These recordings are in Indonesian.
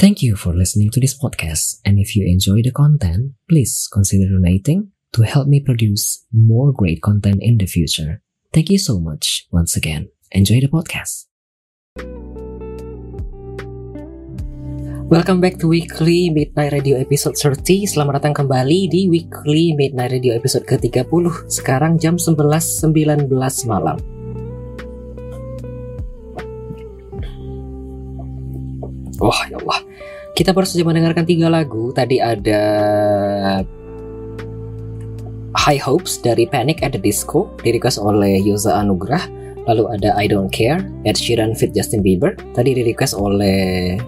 Thank you for listening to this podcast, and if you enjoy the content, please consider donating to help me produce more great content in the future. Thank you so much once again. Enjoy the podcast. Welcome back to Weekly Midnight Radio episode 30 Selamat datang kembali di Weekly Midnight Radio episode ke-30 Sekarang jam 11.19 malam Wah oh, ya Allah Kita baru saja mendengarkan tiga lagu. Tadi ada High Hopes dari Panic at the Disco Direquest oleh Yoza Anugrah. Lalu ada I Don't Care Ed Sheeran fit Justin Bieber. Tadi direquest oleh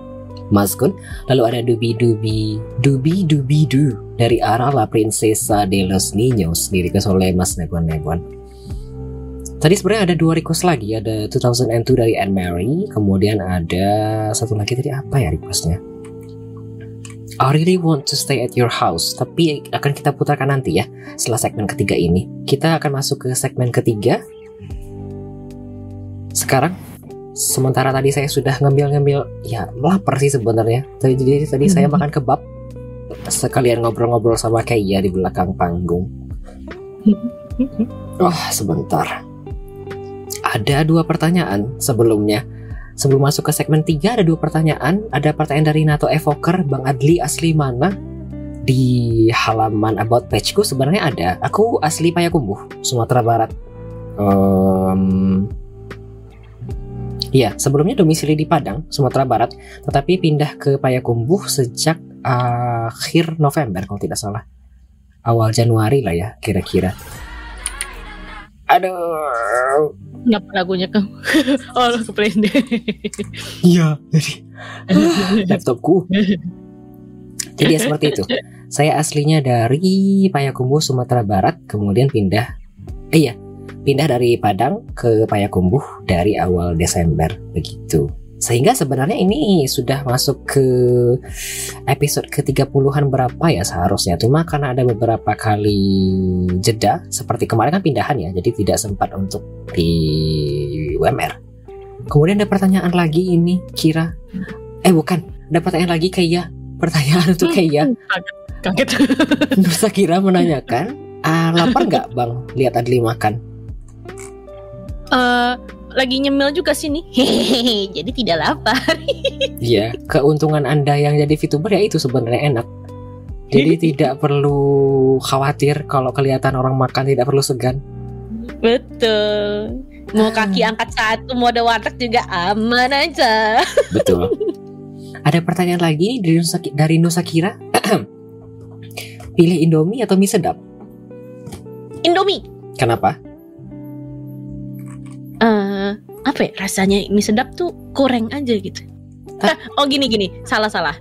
Mas Gun. Lalu ada Dubi Dubi Dubi Dubi Du Dari Ara La Princesa de los Niños Direquest oleh Mas Neguan Neguan Tadi sebenarnya ada dua request lagi, ada 2002 dari Anne Mary, kemudian ada satu lagi tadi apa ya requestnya? I really want to stay at your house, tapi akan kita putarkan nanti ya setelah segmen ketiga ini. Kita akan masuk ke segmen ketiga. Sekarang, sementara tadi saya sudah ngambil-ngambil, ya lapar sih sebenarnya. Tadi jadi tadi saya makan kebab, sekalian ngobrol-ngobrol sama Kaya di belakang panggung. Wah, oh, sebentar ada dua pertanyaan sebelumnya. Sebelum masuk ke segmen 3 ada dua pertanyaan. Ada pertanyaan dari Nato Evoker, Bang Adli asli mana? Di halaman about pageku sebenarnya ada. Aku asli Payakumbuh, Sumatera Barat. Um, Iya, sebelumnya domisili di Padang, Sumatera Barat, tetapi pindah ke Payakumbuh sejak akhir November kalau tidak salah. Awal Januari lah ya, kira-kira. Aduh. Kenapa lagunya ke Oh ke deh. Iya jadi. Laptopku. Jadi ya seperti itu. Saya aslinya dari Payakumbuh Sumatera Barat Kemudian pindah Eh iya Pindah dari Padang ke Payakumbuh Dari awal Desember Begitu sehingga sebenarnya ini sudah masuk ke episode ke-30-an berapa ya seharusnya. Cuma karena ada beberapa kali jeda, seperti kemarin kan pindahan ya, jadi tidak sempat untuk di UMR. Kemudian ada pertanyaan lagi ini, kira. Eh bukan, ada pertanyaan lagi kayak ya. Pertanyaan untuk kayak ya. Kaget. Nusa kira menanyakan, ah, lapar nggak bang lihat Adli makan? Uh, lagi nyemil juga sih nih. Hehehe, jadi tidak lapar. Iya, keuntungan Anda yang jadi VTuber ya itu sebenarnya enak. Jadi tidak perlu khawatir kalau kelihatan orang makan tidak perlu segan. Betul. Mau ah. kaki angkat satu, mau ada warteg juga aman aja. Betul. Ada pertanyaan lagi dari Nusa, dari Nusa Kira. Pilih Indomie atau mie sedap? Indomie. Kenapa? Uh, apa ya rasanya mie sedap tuh goreng aja gitu. Ah, oh gini gini, salah salah.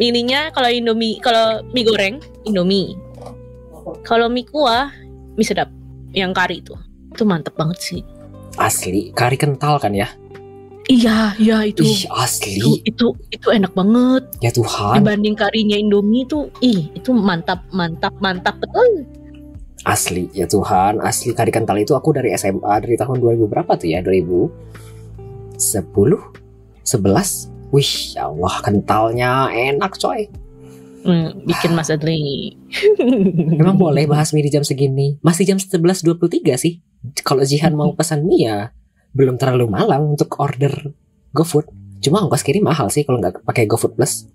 Ininya kalau Indomie, kalau mie goreng Indomie. Kalau mie kuah mie sedap yang kari itu. Itu mantep banget sih. Asli, kari kental kan ya? Iya, iya itu. Ih, asli. Itu, itu itu enak banget. Ya Tuhan. Dibanding karinya Indomie itu, ih, itu mantap, mantap, mantap betul. Asli ya Tuhan, asli kari kental itu aku dari SMA dari tahun 2000 berapa tuh ya? 2010, 11. Wih, ya Allah kentalnya enak coy. Hmm, bikin Mas Adli. Emang boleh bahas mie di jam segini? Masih jam 11.23 sih. Kalau Jihan mau pesan mie ya belum terlalu malam untuk order GoFood. Cuma ongkos kirim mahal sih kalau nggak pakai GoFood Plus.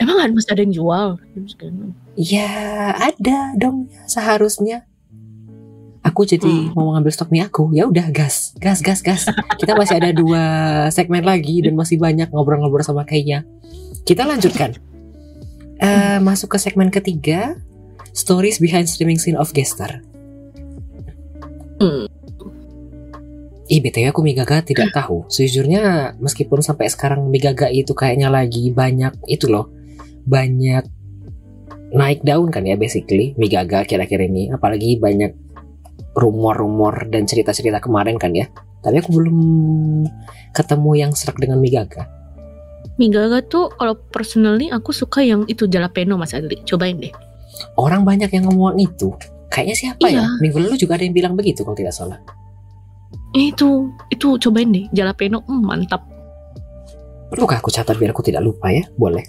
Emang masih ada yang jual? Ya ada dong seharusnya. Aku jadi hmm. mau ngambil stok mie aku. Ya udah gas, gas, gas, gas. Kita masih ada dua segmen lagi dan masih banyak ngobrol-ngobrol sama kayaknya. Kita lanjutkan. Uh, masuk ke segmen ketiga, stories behind streaming scene of Gester. Hmm. Ih, BTW aku Migaga tidak tahu. Sejujurnya meskipun sampai sekarang Migaga itu kayaknya lagi banyak itu loh. Banyak naik daun kan ya basically Migaga kira-kira ini. Apalagi banyak rumor-rumor dan cerita-cerita kemarin kan ya. Tapi aku belum ketemu yang serak dengan Migaga. Migaga tuh kalau personally aku suka yang itu jalapeno Mas Adli. Cobain deh. Orang banyak yang ngomong itu. Kayaknya siapa ya? Iya. Minggu lalu juga ada yang bilang begitu kalau tidak salah. Eh, itu itu cobain deh jalapeno mm, mantap. Perlukah aku catat biar aku tidak lupa ya? Boleh.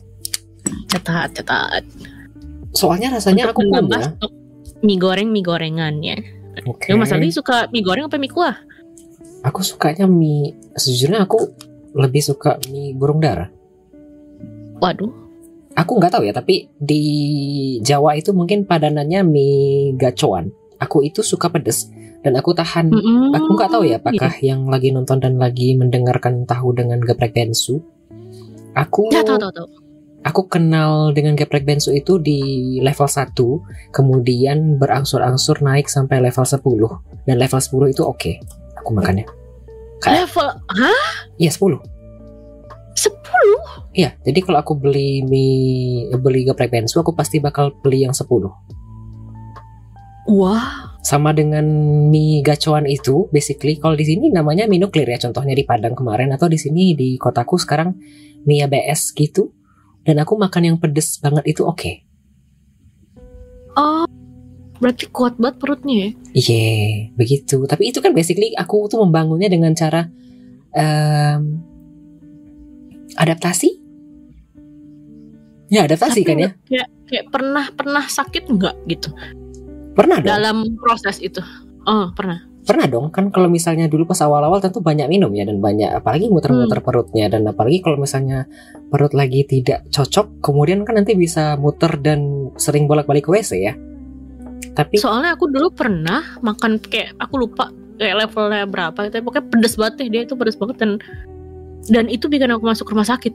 Catat catat. Soalnya rasanya aku Untuk menambah punya. stok mie goreng mie gorengannya. Oke. Ya, Mas Adli suka mie goreng apa mie kuah? Aku sukanya mie. Sejujurnya aku lebih suka mie burung dara. Waduh. Aku nggak tahu ya, tapi di Jawa itu mungkin padanannya mie gacoan. Aku itu suka pedes dan aku tahan. Mm-mm. Aku nggak tahu ya, apakah yang lagi nonton dan lagi mendengarkan tahu dengan geprek bensu. Aku Ya tahu tahu tahu. aku kenal dengan geprek bensu itu di level 1, kemudian berangsur-angsur naik sampai level 10 dan level 10 itu oke. Aku makannya. Kayak- Level hah? Iya 10. 10? Iya, jadi kalau aku beli mie beli geprek bensu aku pasti bakal beli yang 10. Wah. Sama dengan mie gacoan itu, basically kalau di sini namanya mie nuklir ya, contohnya di Padang kemarin atau di sini di kotaku sekarang mie ABS gitu. Dan aku makan yang pedes banget itu oke. Oh. Berarti kuat banget perutnya ya? Iya, begitu. Tapi itu kan basically aku tuh membangunnya dengan cara em, adaptasi. Ya adaptasi Tapi kan ya. Kayak kayak pernah pernah sakit nggak gitu Pernah dong. dalam proses itu? Oh pernah. Pernah dong kan kalau misalnya dulu pas awal-awal tentu banyak minum ya dan banyak apalagi muter-muter perutnya dan apalagi kalau misalnya perut lagi tidak cocok kemudian kan nanti bisa muter dan sering bolak-balik ke WC ya. Tapi Soalnya aku dulu pernah makan kayak aku lupa kayak levelnya berapa gitu. Pokoknya pedes banget deh dia itu pedes banget dan dan itu bikin aku masuk rumah sakit.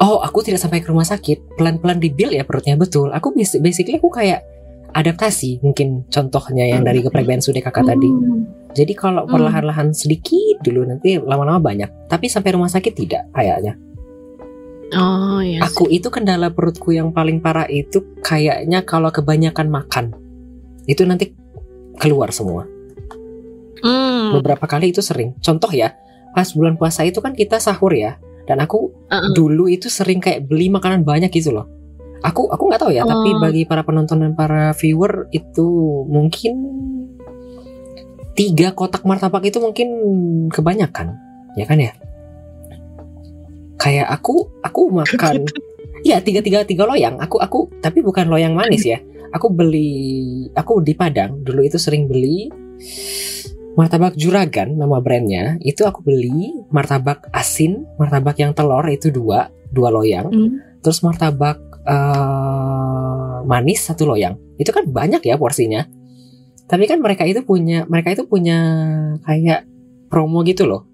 oh aku tidak sampai ke rumah sakit pelan-pelan dibil ya perutnya betul. Aku basi- basically aku kayak adaptasi mungkin contohnya yang dari geprek bensu deh kakak tadi. Hmm. Jadi kalau Hmm. perlahan-lahan sedikit dulu nanti lama-lama banyak. Tapi sampai rumah sakit tidak kayaknya. Oh iya. Aku itu kendala perutku yang paling parah itu kayaknya kalau kebanyakan makan. Itu nanti keluar semua. Hmm. Beberapa kali itu sering. Contoh ya, pas bulan puasa itu kan kita sahur ya. Dan aku Uh-uh. dulu itu sering kayak beli makanan banyak gitu loh. Aku aku nggak tahu ya, tapi Oh. bagi para penonton dan para viewer itu mungkin tiga kotak martabak itu mungkin kebanyakan, ya kan ya? Kayak aku aku makan Iya tiga tiga tiga loyang. Aku aku tapi bukan loyang manis ya. Aku beli aku di Padang dulu itu sering beli martabak juragan nama brandnya. Itu aku beli martabak asin, martabak yang telur itu dua dua loyang. Hmm. Terus martabak eh, manis satu loyang. Itu kan banyak ya porsinya. Tapi kan mereka itu punya mereka itu punya kayak promo gitu loh.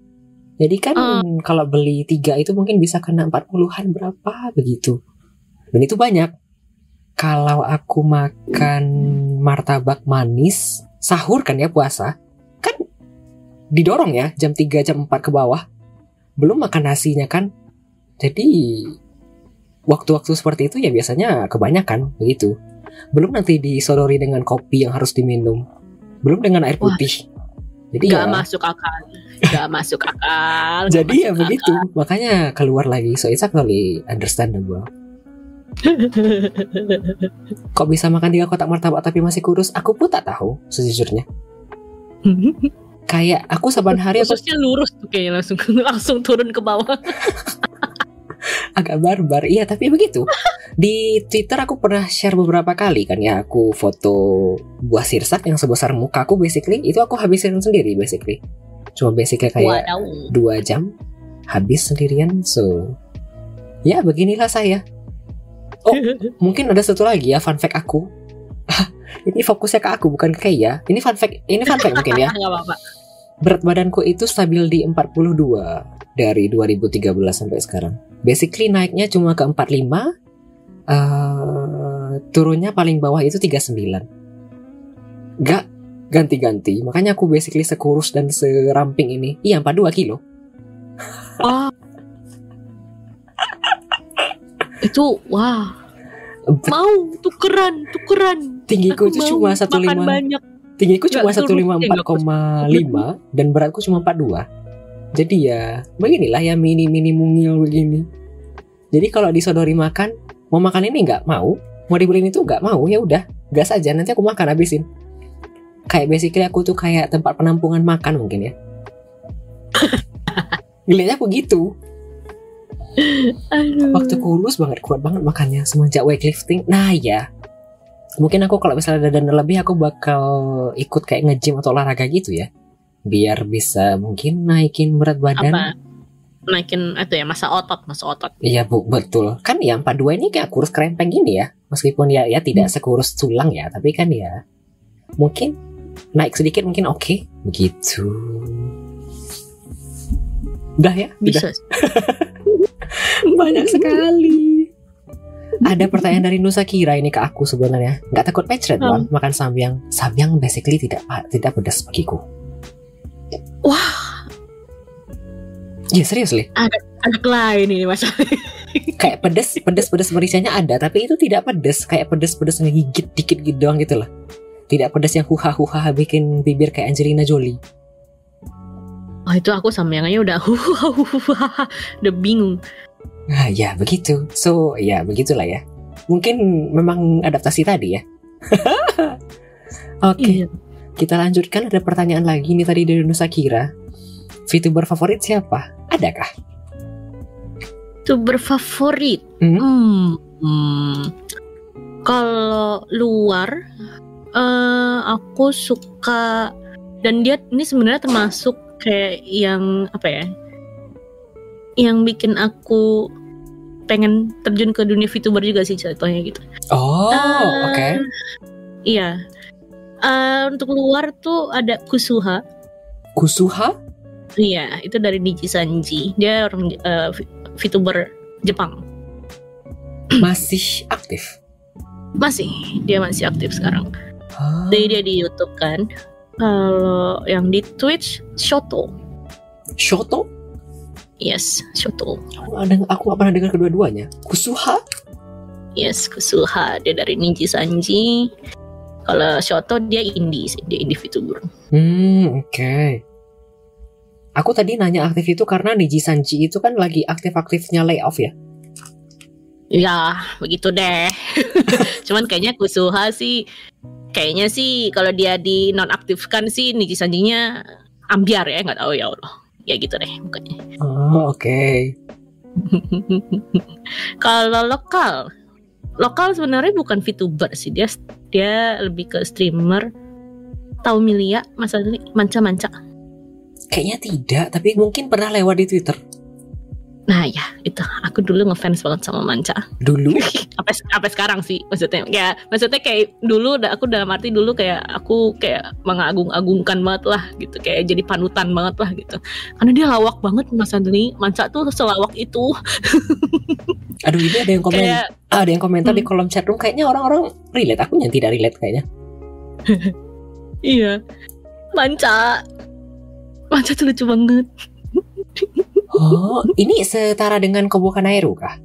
Jadi kan Oh. kalau beli tiga itu mungkin bisa kena 40-an berapa begitu. Dan itu banyak. Kalau aku makan martabak manis, sahur kan ya puasa, kan didorong ya jam 3 jam 4 ke bawah. Belum makan nasinya kan. Jadi waktu-waktu seperti itu ya biasanya kebanyakan begitu. Belum nanti disodori dengan kopi yang harus diminum. Belum dengan air Wah. putih. Jadi Gak ya masuk akal. Gak masuk akal. gak jadi ya masuk begitu. Makanya keluar lagi. So it's actually understandable. Kok bisa makan tiga kotak martabak tapi masih kurus? Aku pun tak tahu sejujurnya. Kayak aku saban hari aku Khususnya lurus tuh kayaknya langsung langsung turun ke bawah. Agak barbar. Iya, tapi begitu. Di Twitter aku pernah share beberapa kali kan ya aku foto buah sirsak yang sebesar muka aku basically itu aku habisin sendiri basically. Cuma basicnya kayak Wadaw. dua jam habis sendirian. So ya beginilah saya. Oh, mungkin ada satu lagi ya fun fact aku. ini fokusnya ke aku bukan ke Kaya. Ini fun fact, ini fun fact mungkin ya. Berat badanku itu stabil di 42 dari 2013 sampai sekarang. Basically naiknya cuma ke 45. eh turunnya paling bawah itu 39. Gak ganti-ganti. Makanya aku basically sekurus dan seramping ini. Iya, 42 kilo. Wah. itu wah. Bet- Mau tukeran, tukeran. Tinggiku Aku itu cuma 15 makan banyak. Tinggiku cuma Nggak kurus, eh, nggak 154,5 dan beratku cuma 42. Jadi ya beginilah ya mini-mini mungil begini. Jadi kalau disodori makan, mau makan ini nggak mau, mau dibeliin itu nggak mau, ya udah, gas aja nanti aku makan habisin. Kayak basically aku tuh kayak tempat penampungan makan mungkin ya. Ngeliatnya aku gitu. Aduh. Waktu kurus banget, kuat banget makannya semenjak weightlifting. Nah ya, mungkin aku kalau misalnya ada dana lebih aku bakal ikut kayak nge-gym atau olahraga gitu ya. Biar bisa mungkin naikin berat badan. apa? Naikin itu ya masa otot, masa otot. Iya bu, betul. Kan ya 42 ini kayak kurus kerempeng gini ya. Meskipun ya ya tidak sekurus tulang ya, tapi kan ya mungkin naik sedikit mungkin oke. Begitu. Udah ya? Udah. Bisa. Banyak sekali. Ada pertanyaan dari Nusa Kira ini ke aku sebenarnya. Nggak takut pecret Hmm. Makan samyang. Samyang basically tidak tidak pedas bagiku. Wah, Ya serius li. anak lain ini mas. Kayak pedas, pedas, pedas mericannya ada, tapi itu tidak pedas. Kayak pedas, pedas ngegigit dikit gitu doang gitu lah. Tidak pedas yang huha huha bikin bibir kayak Angelina Jolie. Oh itu aku samyangannya udah udah bingung. Nah ya begitu. So ya begitulah ya. Mungkin memang adaptasi tadi ya. Oke. Iya. Kita lanjutkan ada pertanyaan lagi nih tadi dari Nusa Kira. VTuber favorit siapa? Adakah? Itu berfavorit. Hmm? Hmm. hmm. Kalau luar, eh aku suka dan dia ini sebenarnya termasuk kayak yang apa ya? Yang bikin aku pengen terjun ke dunia VTuber juga sih contohnya gitu. Oh, Eh, oke. Iya. Eh, untuk luar tuh ada Kusuha. Kusuha? Iya, itu dari Niji Sanji. Dia orang V- VTuber Jepang. Masih aktif. Masih, dia masih aktif sekarang. Ah, Jadi dia di YouTube kan. Kalau yang di Twitch, Shoto. Shoto? Yes, Shoto. Aku aku pernah dengar kedua-duanya. Kusuha? Yes, Kusuha. Dia dari Niji Sanji. Kalau Shoto dia indie sih, dia indie VTuber. Hmm, oke. Aku tadi nanya aktif itu karena Niji Sanji itu kan lagi aktif-aktifnya layoff ya. Ya, begitu deh. Cuman kayaknya Kusuha sih kayaknya sih kalau dia di nonaktifkan sih Niji Sanjinya ambiar ya, nggak tahu ya Allah. Ya gitu deh mukanya. Oh, oke. kalau lokal, lokal sebenarnya bukan VTuber sih dia dia lebih ke streamer. Tahu Milia, Mas Adli, manca-manca. Kayaknya tidak, tapi mungkin pernah lewat di Twitter Nah ya itu. Aku dulu ngefans banget sama Manca. dulu. apa apa sekarang sih maksudnya. Ya maksudnya kayak dulu aku dalam arti dulu kayak aku kayak mengagung-agungkan banget lah gitu. Kayak jadi panutan banget lah gitu. Karena dia lawak banget Mas Adli Manca tuh selawak itu. Aduh, ini ada yang komen, kayak ah, ada yang komentar di Hmm. kolom chat room. Kayaknya orang-orang relate. Aku yang tidak relate kayaknya. iya. Manca. Manca tuh lucu banget Oh, ini setara dengan Kobo Kanairu kah?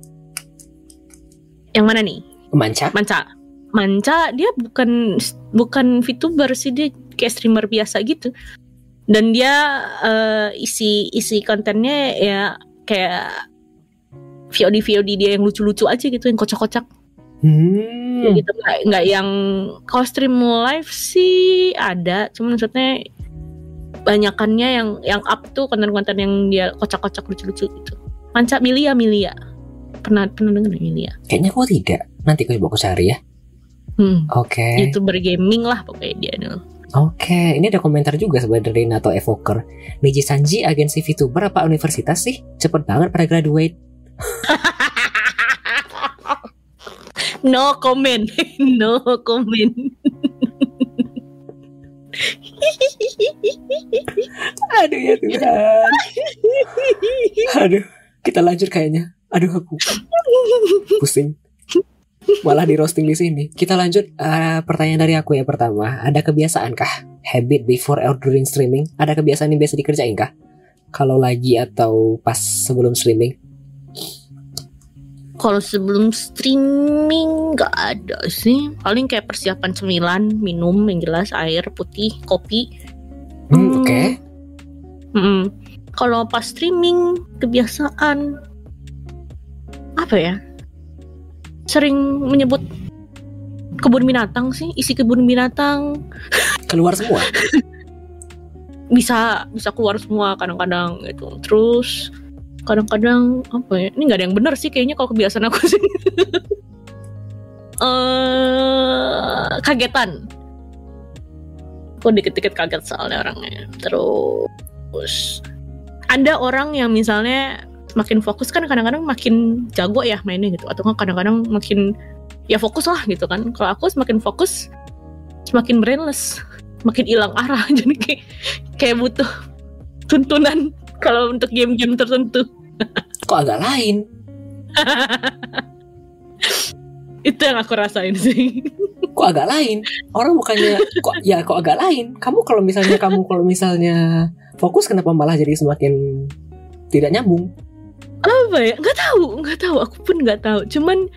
yang mana nih Manca? Manca Manca dia bukan bukan VTuber sih dia kayak streamer biasa gitu dan dia eh, isi isi kontennya ya kayak VOD VOD dia yang lucu-lucu aja gitu yang kocak-kocak Hmm. gitu nggak nggak yang kalau stream live sih ada cuman maksudnya banyakannya yang yang up tuh konten-konten yang dia kocak-kocak lucu-lucu gitu Manca Milia Milia pernah pernah nggak Milia Kayaknya aku tidak. Nanti coba aku cari ya. hmm, Oke. youtuber gaming lah pokoknya dia dulu Oke, ini ada komentar juga sebenarnya dari Nato Evoker. Niji Sanji agensi VTuber apa universitas sih? Cepet banget pada graduate. No comment. no comment. Aduh ya Tuhan. Aduh, kita lanjut kayaknya. Aduh aku pusing. Malah di roasting di sini. Kita lanjut eh, pertanyaan dari aku ya pertama. Ada kebiasaan kah habit before ordering streaming? Ada kebiasaan yang biasa dikerjain kah? Kalau lagi atau pas sebelum streaming? Kalau sebelum streaming nggak ada sih. Paling kayak persiapan cemilan, minum yang jelas air putih, kopi. Hmm, Hmm. oke. Mm-mm. Kalau pas streaming kebiasaan apa ya? Sering menyebut kebun binatang sih, isi kebun binatang Keluar semua. bisa bisa keluar semua kadang-kadang gitu. Terus kadang-kadang apa ya? Ini nggak ada yang benar sih kayaknya kalau kebiasaan aku sih. eh kagetan. Aku dikit-dikit kaget soalnya orangnya. Terus ada orang yang misalnya makin fokus kan kadang-kadang makin jago ya mainnya gitu atau kan kadang-kadang makin ya fokus lah gitu kan kalau aku semakin fokus semakin brainless makin hilang arah jadi kayak kayak butuh tuntunan kalau untuk game-game tertentu Kok agak lain? itu yang aku rasain sih Kok agak lain? Orang bukannya kok ya kok agak lain? Kamu kalau misalnya kamu kalau misalnya fokus kenapa malah jadi semakin tidak nyambung? apa ya nggak tahu nggak tahu aku pun nggak tahu cuman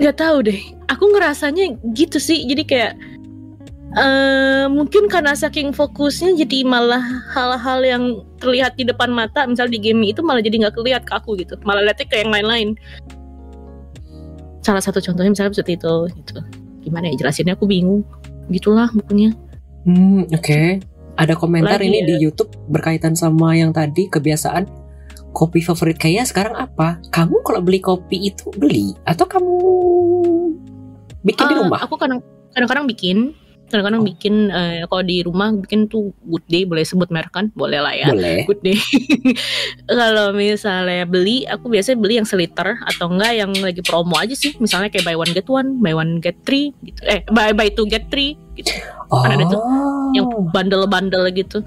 nggak tahu deh aku ngerasanya gitu sih jadi kayak eh mungkin karena saking fokusnya jadi malah hal-hal yang terlihat di depan mata misal di game itu malah jadi nggak kelihat ke aku gitu malah lihatnya ke yang lain-lain salah satu contohnya misalnya seperti itu gitu gimana ya jelasinnya aku bingung gitulah bukunya Hmm, oke. Ada komentar Lagi ini ya. di YouTube berkaitan sama yang tadi kebiasaan kopi favorit Kaya sekarang apa? Kamu kalau beli kopi itu beli atau kamu bikin di Eh, rumah? Aku kadang kadang-kadang bikin, kadang-kadang Oh. bikin eh, kalau di rumah bikin tuh good day boleh sebut merek kan? Boleh lah ya. Boleh. Good day. kalau misalnya beli, aku biasanya beli yang seliter atau enggak yang lagi promo aja sih. Misalnya kayak buy one get one, buy one get three gitu. Eh, buy buy two get three gitu. Oh. Kan ada tuh Yang bundle-bundle gitu.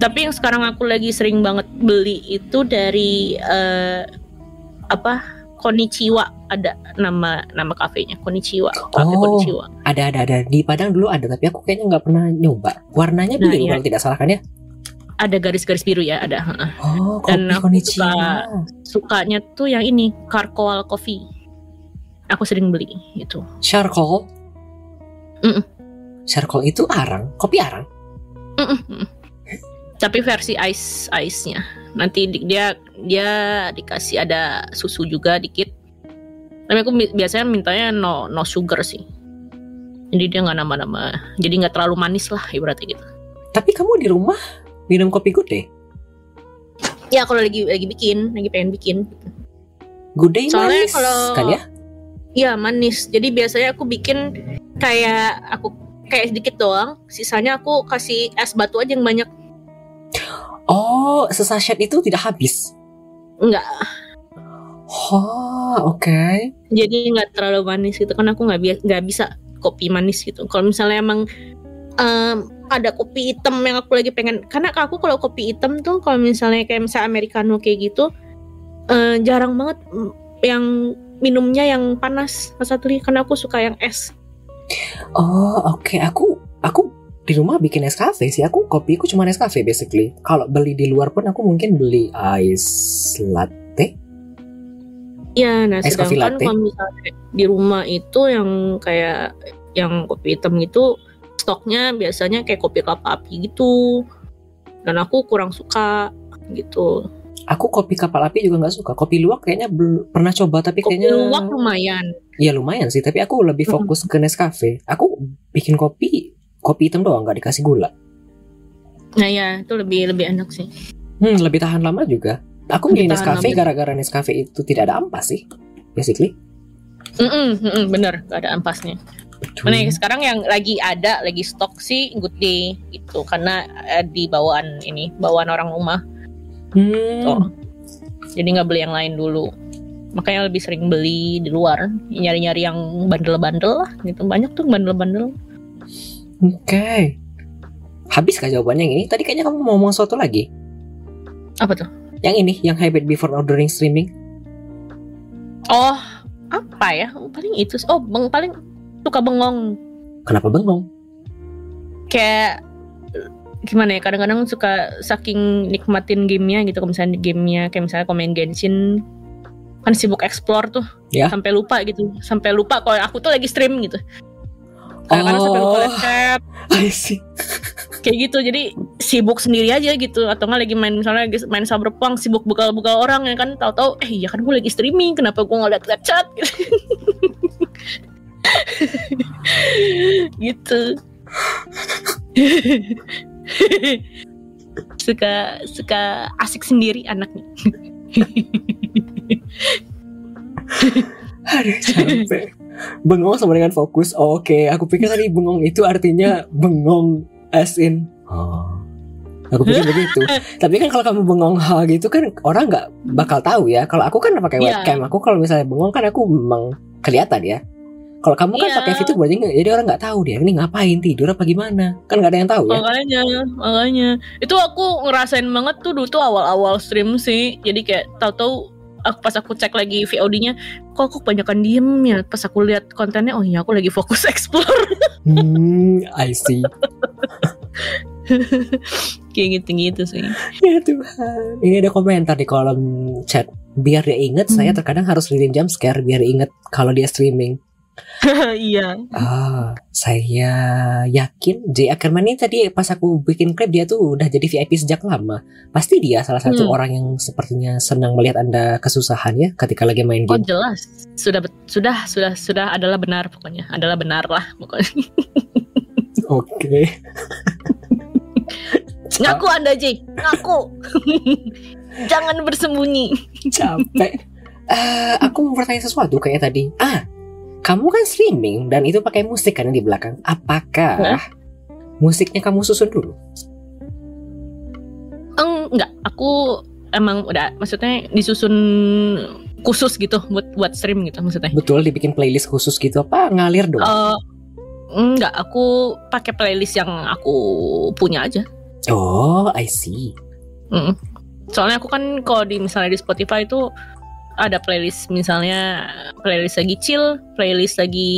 Tapi yang sekarang aku lagi sering banget beli itu dari eh, apa? Konichiwa ada nama nama kafenya Konichiwa kafe Oh. Konichiwa ada ada ada di Padang dulu ada tapi aku kayaknya nggak pernah nyoba. Warnanya Nah, biru iya. kalau tidak salah kan ya? ada garis-garis biru ya ada. Oh, Dan aku Konichiwa. sukanya tuh yang ini Carcoal Coffee aku sering beli itu Charcoal. Mm-mm. Charcoal itu arang, kopi arang. Mm-mm. tapi versi ice ice nya nanti di- dia dia dikasih ada susu juga dikit tapi aku bi- biasanya mintanya no no sugar sih jadi dia nggak nama-nama jadi nggak terlalu manis lah ibaratnya gitu Tapi kamu di rumah minum kopi day? ya kalau lagi lagi bikin lagi pengen bikin Good day Soalnya manis kalau- kan ya? Iya manis. Jadi biasanya aku bikin kayak aku kayak sedikit doang. Sisanya aku kasih es batu aja yang banyak. Oh, sesachet itu tidak habis. Enggak. Oh, oke. Jadi nggak terlalu manis gitu kan aku nggak bi- nggak bisa kopi manis gitu. Kalau misalnya emang em, ada kopi hitam yang aku lagi pengen karena aku kalau kopi hitam tuh kalau misalnya kayak misalnya americano kayak gitu eh, jarang banget yang minumnya yang panas Mas Satli karena aku suka yang es. Oh, oke. Aku aku di rumah bikin Nescafe sih. Aku kopiku cuma Nescafe basically. Kalau beli di luar pun aku mungkin beli ice latte. Ya, nah Es coffee sedangkan latte. kalau misalnya di rumah itu yang kayak yang kopi hitam itu stoknya biasanya kayak kopi kelapa api gitu. Dan aku kurang suka gitu. Aku kopi kapal api juga nggak suka. Kopi luwak kayaknya bel- pernah coba tapi Kopi kayaknya luwak lumayan. ya lumayan sih. Tapi aku lebih fokus ke Nescafe. Aku bikin kopi kopi hitam doang nggak dikasih gula. Nah ya itu lebih lebih enak sih. Hmm, lebih tahan lama juga. Aku milih Nescafe gara-gara Nescafe itu tidak ada ampas sih. Basically. Mm-mm, mm-mm, bener gak ada ampasnya. Betul. Nah sekarang yang lagi ada lagi stok sih Good Day gitu karena eh, di bawaan ini bawaan orang rumah. Hmm. Oh. Jadi nggak beli yang lain dulu. Makanya lebih sering beli di luar, nyari-nyari yang bandel-bandel lah gitu. Banyak tuh bandel-bandel. Oke. Habis kah jawabannya yang ini? Tadi kayaknya kamu mau ngomong sesuatu lagi. Apa tuh? Yang ini, yang habit before ordering streaming. Oh, apa ya? Paling itu. Oh, beng paling suka bengong. Kenapa bengong? Kayak gimana ya kadang-kadang suka saking nikmatin gamenya gitu kalau misalnya gamenya kayak misalnya komen Genshin kan sibuk explore tuh Ya. sampai lupa gitu sampai lupa kalau aku tuh lagi stream gitu kadang-kadang sampai lupa Oh. I see. kayak gitu jadi sibuk sendiri aja gitu atau nggak lagi main misalnya lagi main cyberpunk sibuk bekal-bekal orang ya kan tahu-tahu eh iya kan gue lagi streaming kenapa gue nggak liat chat gitu suka suka asik sendiri anaknya Aduh, capek. Bengong sama dengan fokus. Oh, Oke, aku pikir tadi bengong itu artinya bengong as in. Oh. Aku pikir begitu. Tapi kan kalau kamu bengong ha gitu kan orang nggak bakal tahu ya. Kalau aku kan pakai Iya. webcam. Aku kalau misalnya bengong kan aku memang kelihatan ya. Kalau kamu kan Iya. pakai fitur berarti jadi orang nggak tahu dia ini ngapain tidur apa gimana. Kan nggak ada yang tahu ya. makanya makanya itu aku ngerasain banget tuh dulu tuh awal-awal stream sih jadi kayak tahu-tahu aku pas aku cek lagi VOD-nya kok aku kebanyakan diem ya pas aku lihat kontennya oh iya aku lagi fokus explore Hmm, I see. kayak gitu-gitu sih Ya Tuhan. Ini ada komentar di kolom chat. Biar dia inget, saya Hmm. terkadang harus lilin jump scare biar inget kalau dia streaming. iya Ah, saya yakin J Ackerman ini tadi pas aku bikin klip dia tuh udah jadi VIP sejak lama. Pasti dia salah satu Hmm. orang yang sepertinya senang melihat Anda kesusahan ya ketika lagi main oh game. jelas sudah sudah sudah sudah adalah benar pokoknya adalah benar lah pokoknya Oke. ngaku anda J ngaku jangan bersembunyi Capek. Eh, aku mau bertanya sesuatu kayak tadi. Ah, kamu kan streaming dan itu pakai musik kan yang di belakang. Apakah musiknya kamu susun dulu? enggak aku emang udah maksudnya disusun khusus gitu buat buat stream gitu maksudnya Betul dibikin playlist khusus gitu apa ngalir dong? Eh, enggak aku pakai playlist yang aku punya aja Oh, I see. Mm. soalnya aku kan kalau di misalnya di Spotify itu ada playlist misalnya playlist lagi chill, playlist lagi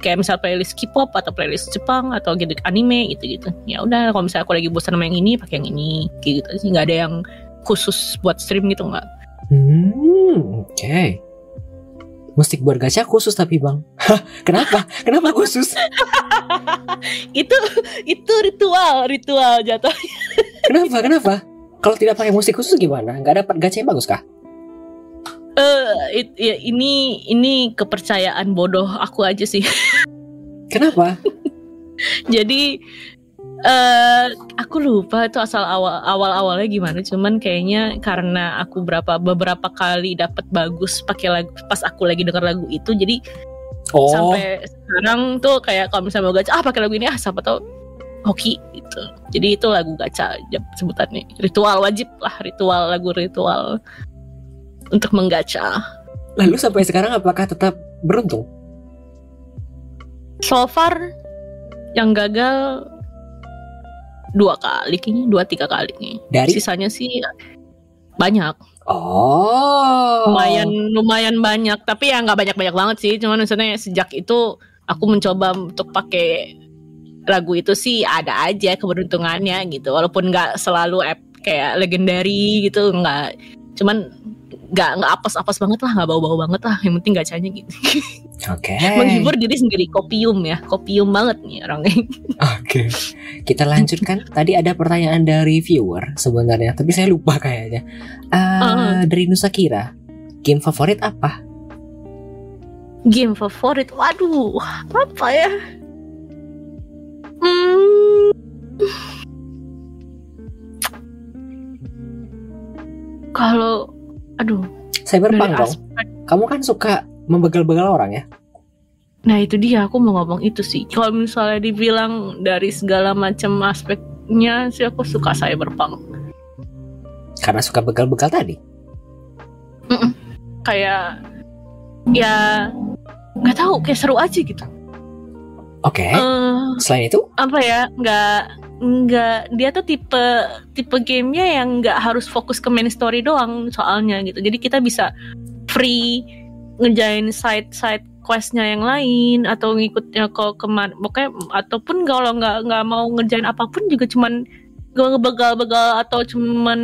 kayak misal playlist K-pop atau playlist Jepang atau gitu anime gitu gitu. Ya udah kalau misalnya aku lagi bosan sama yang ini pakai yang ini kayak gitu sih nggak ada yang khusus buat stream gitu nggak. Hmm, oke. Musik buat gacha khusus tapi bang. Hah, kenapa? Kenapa khusus? itu itu ritual ritual jatuh. Kenapa? Kenapa? Kalau tidak pakai musik khusus gimana? Nggak dapat gacha yang bagus kah? Eh it- ya, ini ini kepercayaan bodoh aku aja sih. Kenapa? Jadi eh aku lupa itu asal awal awal awalnya gimana. Cuman kayaknya karena aku berapa beberapa kali dapat bagus pakai lagu pas aku lagi denger lagu itu. Jadi Oh, sampai sekarang tuh kayak kalau misalnya mau gacha ah pakai lagu ini ah siapa tahu hoki gitu. Jadi itu lagu gacha sebutannya. Ritual wajib lah ritual lagu ritual untuk menggacha. lalu sampai sekarang apakah tetap beruntung? So far yang gagal dua kali kayaknya dua tiga kali nih. Dari Sisanya sih banyak, Oh, lumayan lumayan banyak. Tapi ya nggak banyak banyak banget sih. Cuman misalnya sejak itu aku mencoba untuk pakai lagu itu sih ada aja keberuntungannya gitu. Walaupun nggak selalu app kayak legendary gitu nggak. Cuman nggak nggak apes-apes banget lah, nggak bau-bau banget lah. Yang penting gacanya gitu. Oke. Menghibur diri sendiri kopium ya, kopium banget nih orangnya. Oke. Kita lanjutkan. Tadi ada pertanyaan dari viewer sebenarnya, tapi saya lupa kayaknya. Ah, Uh-uh. dari Nusa Kira. Game favorit apa? Game favorit, waduh, apa ya? Hmm. Kalau, aduh, Cyberpunk dong. aspek, Kamu kan suka membegal-begal orang ya? nah itu dia aku mau ngomong itu sih. Kalau misalnya dibilang dari segala macam aspeknya sih aku suka cyberpunk. Karena suka begal-begal tadi. Kayak, ya nggak tahu, kayak seru aja gitu. Oke. Eh, Selain itu, apa ya nggak nggak dia tuh tipe tipe gamenya yang nggak harus fokus ke main story doang soalnya gitu jadi kita bisa free ngejain side side questnya yang lain atau ngikutnya ke ke mana pokoknya ataupun kalau nggak nggak mau ngerjain apa pun juga cuman ngebegal-begal atau cuman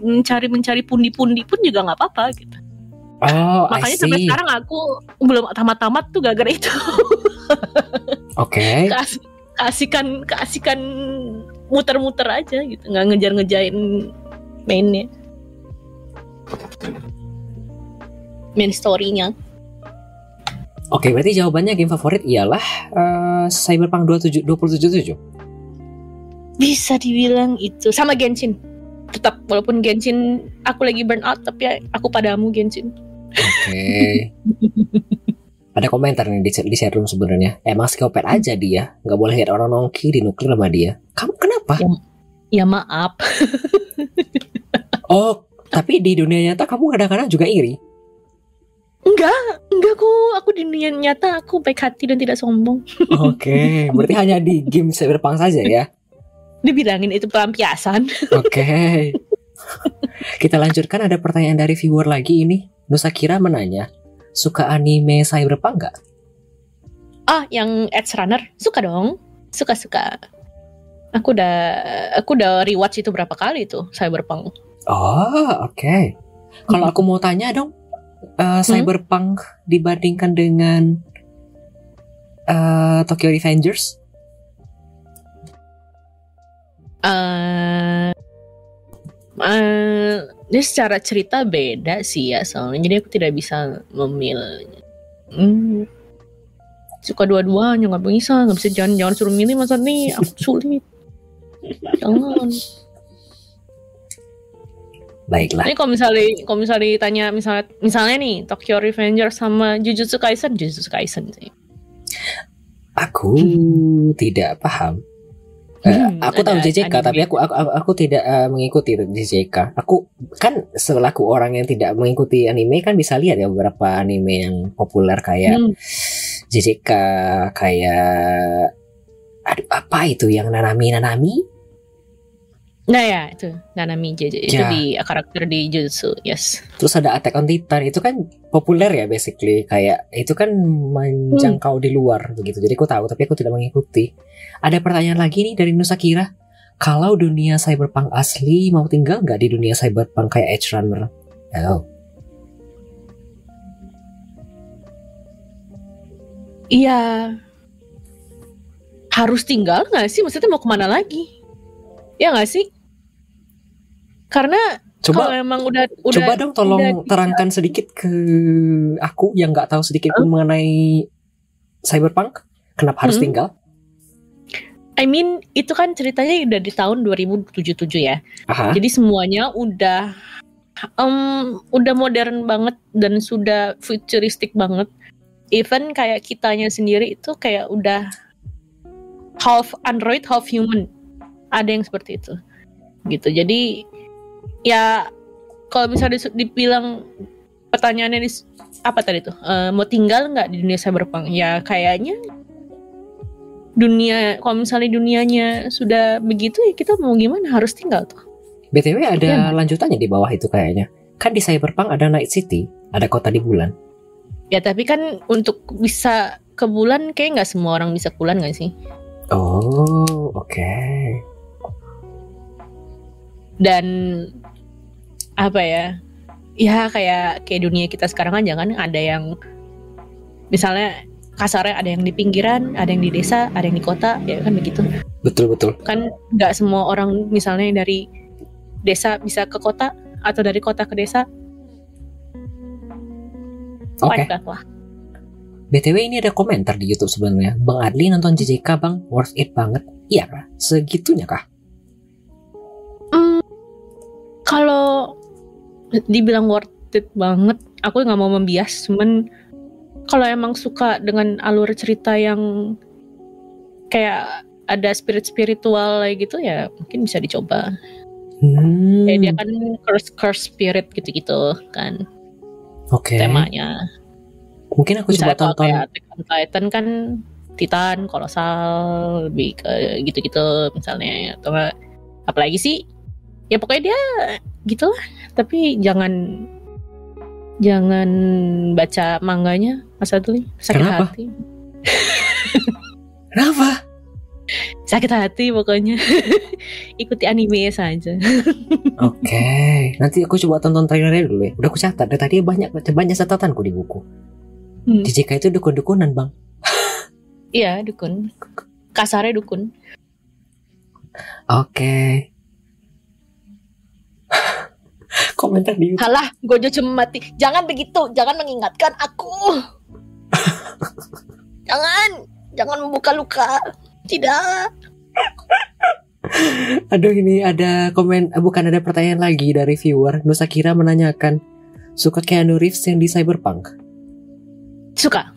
mencari mencari pundi-pundi pun juga nggak apa-apa gitu. Oh, Makanya I sampai sekarang aku belum tamat-tamat tuh gara-gara itu. Oke. Keas- keasikan keasikan muter-muter aja gitu, nggak ngejar-ngejain mainnya. Main story-nya. Oke, berarti jawabannya game favorit ialah eh, Cyberpunk 27 2077. Bisa dibilang itu sama Genshin. Tetap walaupun Genshin aku lagi burn out tapi ya aku padamu Genshin. Oke. Ada komentar nih di, di chat room sebenarnya. Emang psikopat aja dia, nggak boleh lihat orang nongki di nuklir sama dia. Kamu kenapa? Ya maaf. Oh, tapi di dunia nyata kamu kadang-kadang juga iri. Enggak, enggak kok. Aku di dunia nyata aku baik hati dan tidak sombong. Oke, berarti hanya di game Cyberpunk saja ya. Dibilangin itu pelampiasan. Oke. Kita lanjutkan ada pertanyaan dari viewer lagi ini. Nusa Kira menanya, suka anime Cyberpunk nggak? Ah, yang Edge Runner suka dong. Suka-suka. Aku udah aku udah rewatch itu berapa kali tuh Cyberpunk. Oh, oke. Kalau aku mau tanya dong, eh, Cyberpunk dibandingkan dengan eh, Tokyo Revengers? eh eh, dia secara cerita beda sih ya soalnya jadi aku tidak bisa memilih. Hmm, suka dua-duanya nggak bisa nggak bisa jangan jangan suruh milih masa nih aku sulit. Jangan. Baiklah. Ini kalau misalnya kalau misalnya ditanya misalnya misalnya nih Tokyo Revengers sama Jujutsu Kaisen, Jujutsu Kaisen sih. Aku tidak paham. Eh, Hmm, aku tahu JJK, anime. tapi aku aku, aku, aku tidak eh, mengikuti JJK. Aku kan selaku orang yang tidak mengikuti anime kan bisa lihat ya beberapa anime yang populer kayak Hmm. JJK, kayak aduh apa itu yang Nanami Nanami? Nah ya itu Nanami JJ itu Ya. di karakter di Jujutsu, yes. Terus ada Attack on Titan itu kan populer ya basically kayak itu kan menjangkau di luar begitu. Jadi aku tahu tapi aku tidak mengikuti. Ada pertanyaan lagi nih dari Nusa Kira. Kalau dunia cyberpunk asli mau tinggal nggak di dunia cyberpunk kayak Edge Runner? Oh. Iya. Harus tinggal nggak sih? Maksudnya mau ke mana lagi? Ya nggak sih? Karena kalau Coba emang udah udah coba dong tolong udah terangkan sedikit ke aku yang nggak tahu sedikit pun mengenai cyberpunk. Kenapa harus Hmm. tinggal? I mean itu kan ceritanya udah di tahun 2077 ya. Aha. Jadi semuanya udah em, udah modern banget dan sudah futuristik banget. Even kayak kitanya sendiri itu kayak udah half android, half human. Ada yang seperti itu. Gitu. Jadi ya kalau misalnya dis- dibilang pertanyaannya dis- apa tadi tuh? Eh, mau tinggal nggak di dunia cyberpunk? Ya kayaknya dunia kalau misalnya dunianya sudah begitu ya kita mau gimana harus tinggal tuh. BTW ada Iya. lanjutannya di bawah itu kayaknya. Kan di cyberpunk ada Night City, ada kota di bulan. Ya tapi kan untuk bisa ke bulan kayak nggak semua orang bisa ke bulan nggak sih? Oh, oke. Dan apa ya? Ya kayak kayak dunia kita sekarang aja kan ada yang misalnya kasarnya ada yang di pinggiran, ada yang di desa, ada yang di kota, ya kan begitu. Betul betul. Kan nggak semua orang misalnya dari desa bisa ke kota atau dari kota ke desa. Oke. That lah. BTW ini ada komentar di YouTube sebenarnya. Bang Adli nonton JJK bang, worth it banget. Iya kah? Segitunya kah? Hmm, kalau dibilang worth it banget, aku nggak mau membias. Cuman kalau emang suka dengan alur cerita yang kayak ada spirit spiritual kayak gitu ya mungkin bisa dicoba. Hmm. Kayak dia kan curse curse spirit gitu-gitu kan Oke. temanya. Mungkin aku coba Misalnya kalau tonton. kayak Attack on Titan kan Titan, kolosal, lebih ke gitu-gitu misalnya atau apalagi sih ya pokoknya dia gitu lah tapi jangan jangan baca manganya Mas Adli sakit Kenapa? hati Kenapa? sakit hati pokoknya ikuti anime saja Oke, nanti aku coba tonton trailernya dulu ya. Udah aku catat, dari tadi banyak banyak catatanku di buku. Hmm. Di JK itu dukun-dukunan bang. iya dukun kasarnya dukun Oke. Komentar di YouTube. halah Gojo cuma mati jangan begitu jangan mengingatkan aku jangan jangan membuka luka tidak Aduh ini ada komen, eh, bukan ada pertanyaan lagi dari viewer. Nusa Kira menanyakan, suka Keanu Reeves yang di Cyberpunk? suka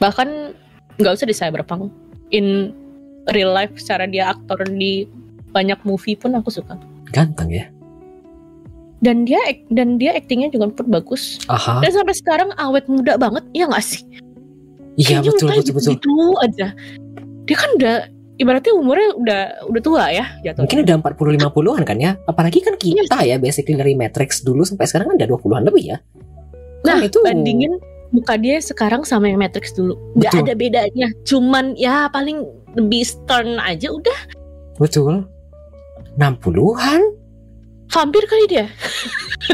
bahkan nggak usah di cyberpunk in real life secara dia aktor di banyak movie pun aku suka Ganteng ya. Dan dia dan dia aktingnya juga pun bagus Aha. dan sampai sekarang awet muda banget ya nggak sih Iya Kayaknya betul mukanya betul betul. gitu aja dia kan udah ibaratnya umurnya udah udah tua ya jatuh Mungkin udah 40 50-an kan ya. Apalagi kan kita ya basically dari Matrix dulu sampai sekarang kan udah 20-an lebih ya. nah Kan itu bandingin muka dia sekarang sama yang Matrix dulu nggak Betul. ada bedanya cuman ya paling lebih stern aja udah betul. 60-an? Vampir kali dia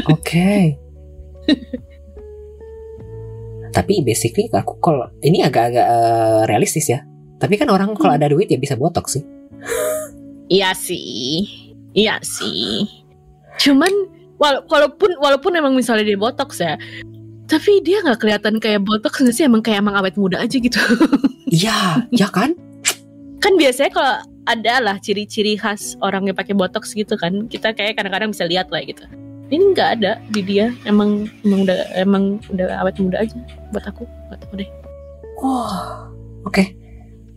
Oke. Tapi basically aku kalau ini agak-agak eh, realistis ya. Tapi kan orang kalau Hmm. ada duit ya bisa botox sih. Iya sih, iya sih. Cuman wala- walaupun walaupun emang misalnya dia botox ya, tapi dia nggak kelihatan kayak botox nggak sih? Emang kayak emang awet muda aja gitu. Iya, ya kan? kan biasanya kalau ada lah ciri-ciri khas orang yang pakai botox gitu kan, kita kayak kadang-kadang bisa lihat lah gitu. Ini nggak ada di dia. Emang emang udah emang udah awet muda aja buat aku. Buat aku deh. Wah, oke.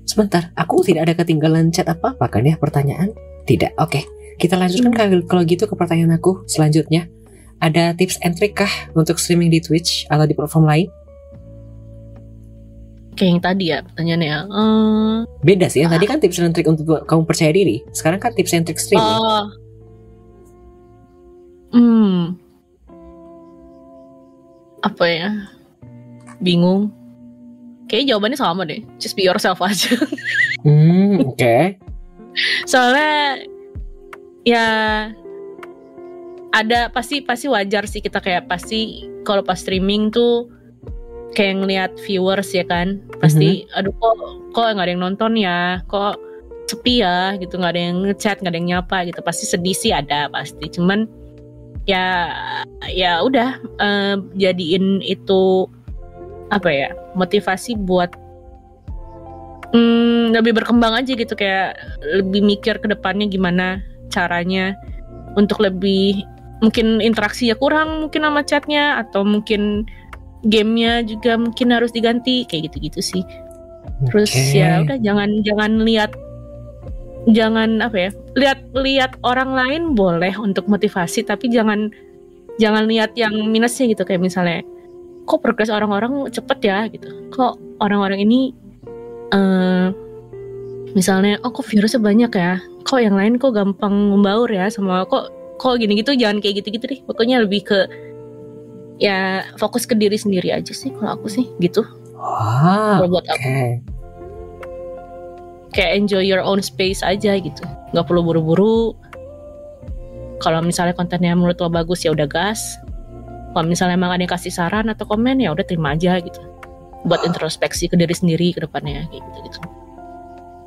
Sebentar, aku tidak ada ketinggalan chat apa-apa kan ya pertanyaan? Tidak, oke. Kita lanjutkan kalau- kalau gitu ke pertanyaan aku selanjutnya. Ada tips and trick kah untuk streaming di Twitch atau di platform lain? Kayak yang tadi ya pertanyaannya. Eh, Beda sih, yang tadi kan tips and trick untuk kamu percaya diri. Sekarang kan tips and trick streaming. Oh. Hmm. Apa ya? Bingung. Kayaknya jawabannya sama deh. Just be yourself aja. Hmm, oke. Soalnya ya ada pasti pasti wajar sih kita kayak pasti kalau pas streaming tuh kayak ngeliat viewers ya kan pasti aduh kok kok nggak ada yang nonton ya? Kok sepi ya? Gitu nggak ada yang ngechat nggak ada yang nyapa gitu. Pasti sedih sih ada pasti. Cuman ya ya udah eh, jadiin itu apa ya motivasi buat mm, lebih berkembang aja gitu. Kayak lebih mikir ke depannya gimana caranya untuk lebih mungkin interaksinya kurang mungkin sama chatnya atau mungkin gamenya juga mungkin harus diganti kayak gitu-gitu sih. Terus Oke. ya udah jangan jangan lihat jangan apa ya lihat lihat orang lain boleh untuk motivasi tapi jangan jangan lihat yang minusnya gitu. Kayak misalnya kok progres orang-orang cepet ya gitu. Kok orang-orang ini eh misalnya oh kok virusnya banyak ya. Kok yang lain kok gampang membaur ya sama kok kok gini gitu jangan kayak gitu-gitu deh. Pokoknya lebih ke ya fokus ke diri sendiri aja sih kalau aku sih gitu. Wah, kalau buat oke. aku kayak enjoy your own space aja gitu. Nggak perlu buru-buru. Kalau misalnya kontennya menurut lo bagus ya udah gas. Kalau misalnya emang ada yang kasih saran atau komen ya udah terima aja gitu. Buat introspeksi ke diri sendiri ke depannya kayak gitu gitu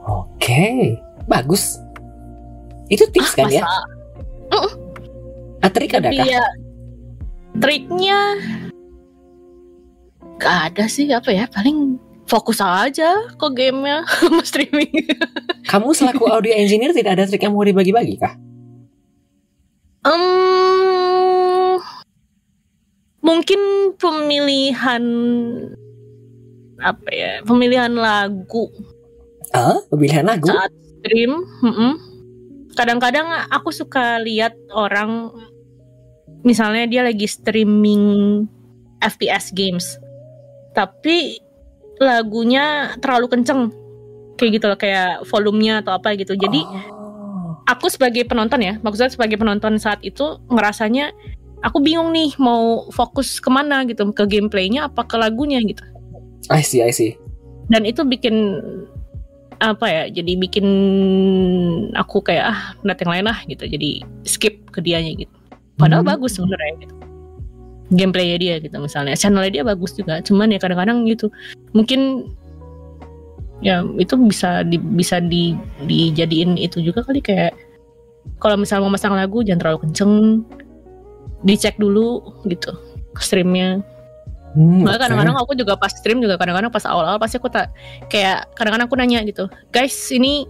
Oke, bagus. Itu tips kan ya? Ah, trik ada tapi kah? ya triknya? Gak ada sih apa ya paling fokus aja ke gamenya sama streaming. Kamu selaku audio engineer tidak ada trik yang mau dibagi-bagi kah? Em, mungkin pemilihan apa ya pemilihan lagu. Ah, pemilihan lagu. saat stream kadang-kadang aku suka lihat orang misalnya dia lagi streaming FPS games tapi lagunya terlalu kenceng kayak gitu loh kayak volumenya atau apa gitu jadi Oh. aku sebagai penonton ya maksudnya sebagai penonton saat itu ngerasanya aku bingung nih mau fokus ke mana gitu ke gameplaynya apa ke lagunya gitu I see, I see. dan itu bikin apa ya jadi bikin aku kayak ah yang lain lah gitu jadi skip ke dianya gitu padahal Hmm. bagus sebenarnya gitu. Gameplaynya dia gitu misalnya. Channelnya dia bagus juga cuman ya kadang-kadang gitu. Mungkin ya itu bisa di, bisa di dijadiin itu juga kali kayak kalau misalnya mau masang lagu jangan terlalu kenceng. Dicek dulu gitu streamnya. Hmm, kadang-kadang aku juga pas stream juga kadang-kadang pas awal-awal pasti aku tak kayak kadang-kadang aku nanya gitu, guys ini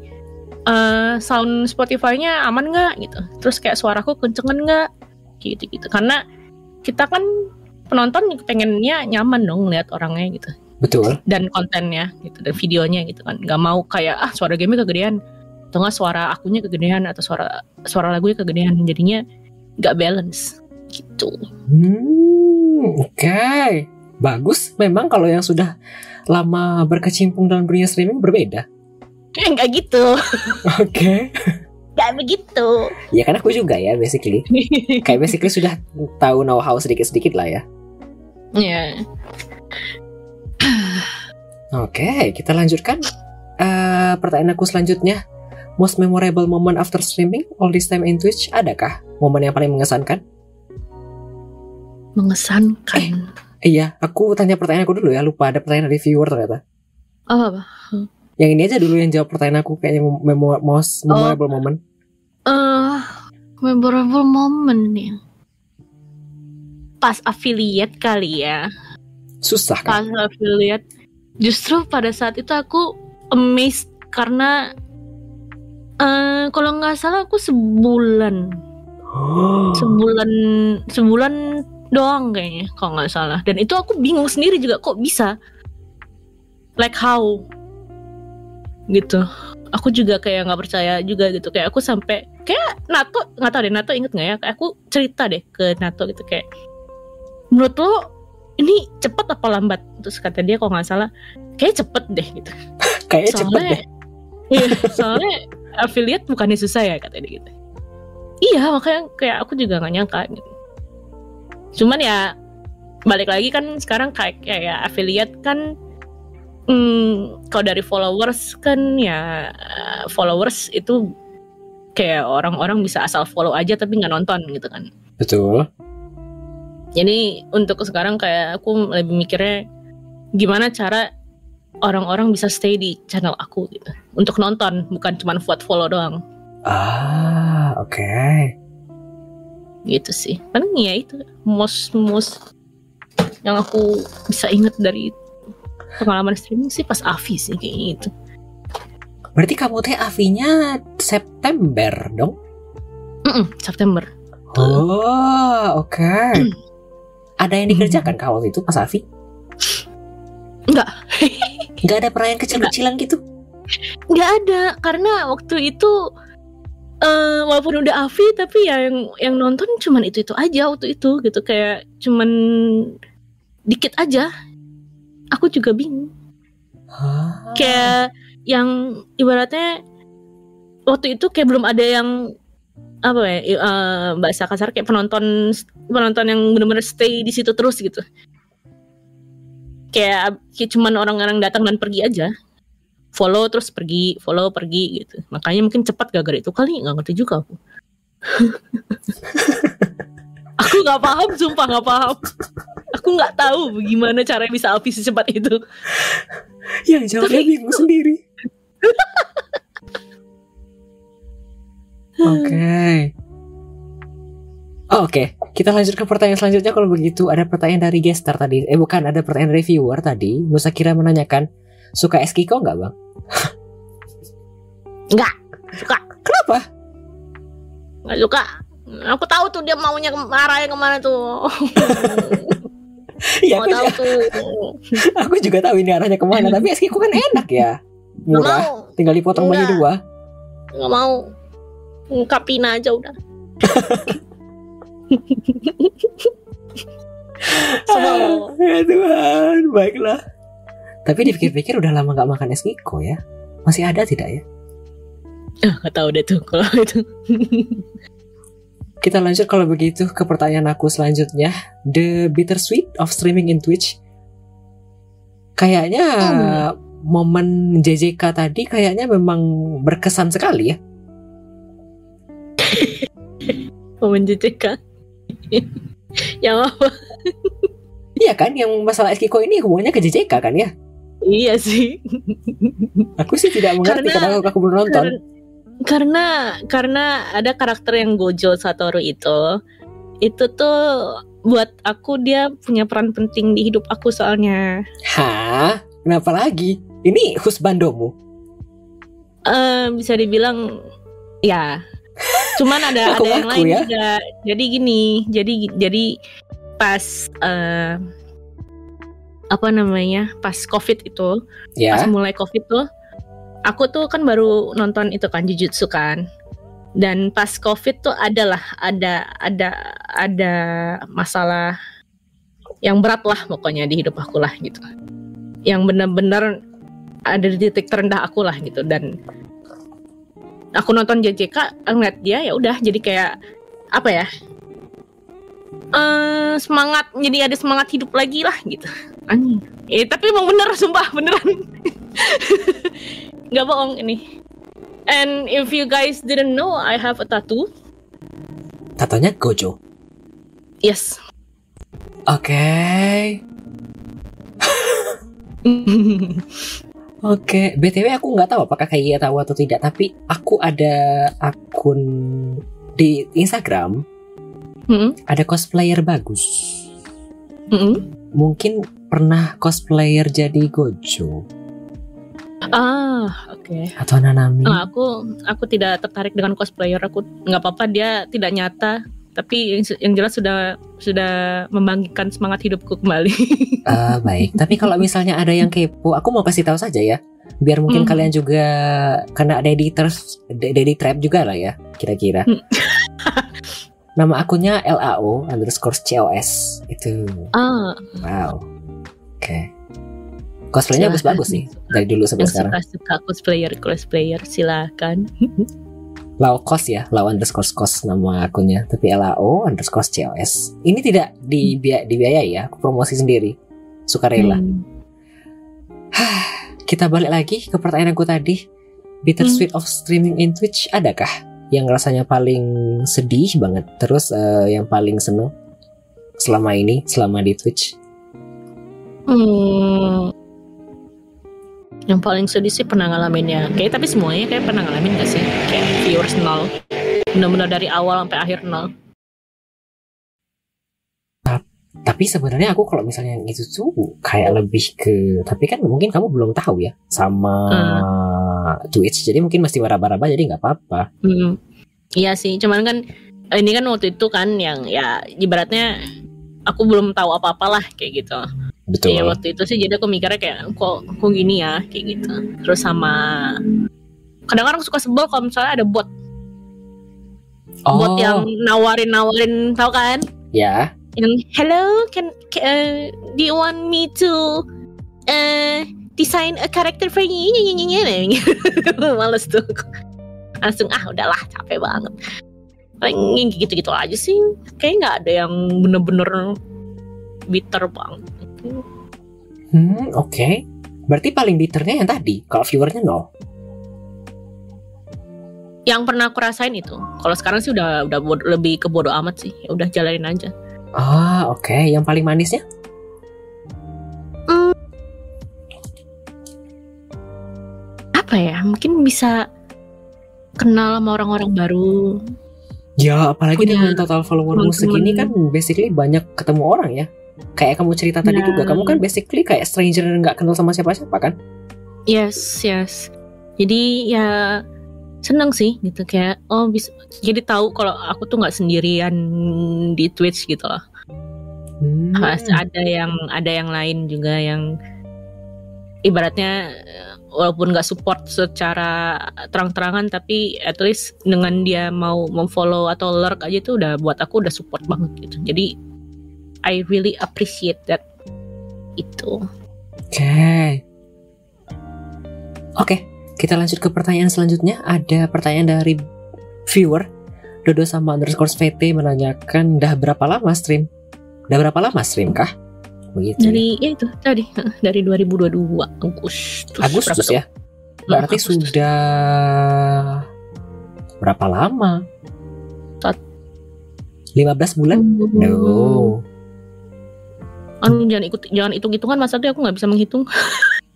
eh, sound Spotify-nya aman nggak? Gitu, terus kayak suaraku kencengan nggak gitu gitu, karena kita kan penonton pengennya nyaman dong lihat orangnya gitu Betul. dan kontennya gitu dan videonya gitu kan, nggak mau kayak ah suara game kegedean, atau nggak suara akunya kegedean atau suara suara lagunya kegedean, jadinya nggak balance gitu. Hmm, oke. Bagus. Memang kalau yang sudah lama berkecimpung dalam dunia streaming berbeda. Eh nggak gitu, Oke. Nggak begitu. Ya kan aku juga ya basically. Kayak basically sudah tahu know-how sedikit-sedikit lah ya. Iya. Oke, kita lanjutkan. Eh, pertanyaan aku selanjutnya. Most memorable moment after streaming all this time in Twitch adakah momen yang paling mengesankan? mengesankan Iya, aku tanya pertanyaan aku dulu ya. Lupa ada pertanyaan dari viewer ternyata. apa apa Yang ini aja dulu yang jawab pertanyaan aku kayaknya memo most memorable moment. Eh memorable moment ya pas affiliate kali ya. Susah kan? pas affiliate. Justru pada saat itu aku amazed karena eh kalau nggak salah aku sebulan. Sebulan sebulan doang kayaknya kalau nggak salah. Dan itu aku bingung sendiri juga kok bisa? Like how? Gitu aku juga kayak nggak percaya juga gitu. Kayak aku sampai kayak Nato nggak tahu deh Nato inget nggak ya? Kayak aku cerita deh ke Nato gitu kayak menurut lo ini cepet apa lambat? Terus kata dia kalau nggak salah kayak cepet deh gitu. Kayaknya cepet deh. iya soalnya affiliate bukannya susah ya kata dia gitu. Iya makanya kayak aku juga nggak nyangka gitu. Cuman ya balik lagi kan sekarang kayak kayak affiliate kan hmm, kalau dari followers kan ya followers itu kayak orang-orang bisa asal follow aja tapi nggak nonton gitu kan Betul. jadi untuk sekarang kayak aku lebih mikirnya gimana cara orang-orang bisa stay di channel aku gitu untuk nonton bukan cuma buat follow doang Ah, oke. gitu sih paling ya itu most most yang aku bisa inget dari pengalaman streaming sih pas Avi sih kayak gitu Berarti kamu teh Avinya September dong? Mm-mm, September Oh, oke. Ada yang dikerjakan kak waktu itu pas Avi? Enggak. Nggak ada perayaan kecil-kecilan gitu? nggak ada karena waktu itu eh walaupun udah Avi tapi ya yang yang nonton cuman itu itu aja waktu itu gitu kayak cuman dikit aja aku juga bingung. Ah, kayak yang ibaratnya waktu itu kayak belum ada yang apa ya i- eh, bahasa kasar kayak penonton penonton yang benar-benar stay di situ terus gitu. Kayak, kayak cuman orang-orang datang dan pergi aja. Follow terus pergi follow pergi gitu. Makanya mungkin cepat gara-gara itu kali nggak ngerti juga aku. Aku nggak paham sumpah nggak paham aku nggak tahu gimana caranya bisa habis secepat itu yang jawabnya Tapi- bingung sendiri. Oke. Oh, Oke, kita lanjut ke pertanyaan selanjutnya kalau begitu. Ada pertanyaan dari gestar tadi. Eh bukan, ada pertanyaan dari viewer tadi. Nusa Kira menanyakan, suka Eskiko nggak bang? suka Kenapa? nggak suka aku tahu tuh dia maunya ke- arahnya ke mana tuh Mau aku, tahu juga, tuh aku juga tahu ini arahnya ke mana. Tapi Eskiko kan enak ya, murah. mau Tinggal dipotong Enggak. dua. nggak mau ngungkapin aja udah Semua. ya Tuhan, baiklah. Tapi dipikir-pikir udah lama nggak makan Eskiko ya. Masih ada tidak ya? Ah, nggak tahu deh tuh kalau itu Kita lanjut kalau begitu ke pertanyaan aku selanjutnya. The bittersweet of streaming in Twitch. Kayaknya momen JJK tadi kayaknya memang berkesan sekali ya. momen JJK yang apa Iya kan, yang masalah Eskiko ini hubungannya ke JJK kan ya? iya sih Aku sih tidak mengerti Karena- karena aku belum nonton. Kar- karena karena ada karakter yang Gojo Satoru itu itu tuh buat aku dia punya peran penting di hidup aku soalnya Hah? Kenapa lagi? Ini husbandomu. eh bisa dibilang ya cuman ada ada yang lain ya. juga jadi gini jadi jadi pas eh apa namanya pas covid itu Ya. pas mulai covid tuh aku tuh kan baru nonton itu kan Jujutsu kan. Dan pas covid tuh adalah ada ada ada masalah yang berat lah pokoknya di hidup aku lah gitu. Yang benar-benar ada di titik terendah aku lah gitu. Dan aku nonton JJK ngeliat dia ya udah jadi kayak apa ya eh semangat jadi ada semangat hidup lagi lah gitu. Anjing. Eh tapi emang bener sumpah beneran nggak bohong ini and if you guys didn't know I have a tattoo Tatonya Gojo. yes Oke. Oke, BTW aku nggak tahu apakah kayak tahu atau tidak, tapi aku ada akun di Instagram, Hmm, ada cosplayer bagus. hmm. Mungkin pernah cosplayer jadi Gojo ah oke atau Nanami. Ah, aku aku tidak tertarik dengan cosplayer aku nggak apa-apa dia tidak nyata tapi yang, yang jelas sudah sudah membangkitkan semangat hidupku kembali Ah, baik. Tapi kalau misalnya ada yang kepo, aku mau kasih tahu saja ya. Biar mungkin Hmm. kalian juga kena daddy trap, daddy trap juga lah ya, kira-kira. Hmm. Nama akunnya LAO underscore COS itu. ah Wow. Oke. Cosplaynya bagus-bagus sih dari dulu sampai sekarang. suka-suka cosplayer cosplayer silakan Lao Kos ya, Lao underscore Kos nama akunnya. Tapi LAO underscore COS. Ini tidak dibia- dibiayai ya, aku promosi sendiri. Sukarela. Hmm. Kita balik lagi ke pertanyaan aku tadi. Bittersweet of streaming in Twitch adakah yang rasanya paling sedih banget terus eh, yang paling seneng selama ini selama di Twitch? Hmm. Yang paling sedih sih pernah ngalamin ya. Kayak tapi semuanya kayak pernah ngalamin gak sih? Kayak viewers nol. Benar-benar dari awal sampai akhir nol. Tapi sebenarnya aku kalau misalnya yang itu tuh kayak lebih ke tapi kan mungkin kamu belum tahu ya sama Twitch jadi mungkin masih waraba-raba jadi nggak apa-apa. Hmm. Iya sih, cuman kan ini kan waktu itu kan yang ya ibaratnya aku belum tahu apa-apa lah kayak gitu. Betul. Iya waktu itu sih jadi aku mikirnya kayak kok kok gini ya kayak gitu. Terus sama kadang-kadang suka sebel kalau misalnya ada bot oh, bot yang nawarin-nawarin tau kan? ya. yang hello can, ca- uh, do you want me to uh, design a character for you males tuh langsung ah udahlah capek banget paling gitu-gitu aja sih kayak nggak ada yang bener-bener bitter banget Hmm, oke. Berarti paling bitternya yang tadi, kalau viewernya nol. yang pernah aku rasain itu kalau sekarang sih udah udah bod- lebih ke bodo amat sih ya udah jalanin aja Ah, oke. Yang paling manisnya? apa ya mungkin bisa kenal sama orang-orang baru Ya, apalagi Punya dengan total followermu teman-teman. segini kan basically banyak ketemu orang ya. Kayak kamu cerita tadi Ya. juga, kamu kan basically kayak stranger nggak kenal sama siapa-siapa kan? Yes, yes. Jadi ya seneng sih gitu kayak oh bisa jadi tahu kalau aku tuh nggak sendirian di Twitch gitu loh. Hmm. Ada yang ada yang lain juga yang ibaratnya walaupun nggak support secara terang-terangan tapi at least dengan dia mau memfollow atau lurk aja tuh udah buat aku udah support banget gitu. Jadi I really appreciate that itu. Oke. Oke, kita lanjut ke pertanyaan selanjutnya. Ada pertanyaan dari viewer Dodo sama underscore VT menanyakan dah berapa lama stream? Dah berapa lama stream kah? begitu. Dari ya itu tadi dari 2022 Agustus. Agustus ya. Berarti Agustus. sudah berapa lama? Saat- 15 bulan? tuh? No. Anu jangan ikut jangan hitung hitungan masa tuh aku nggak bisa menghitung.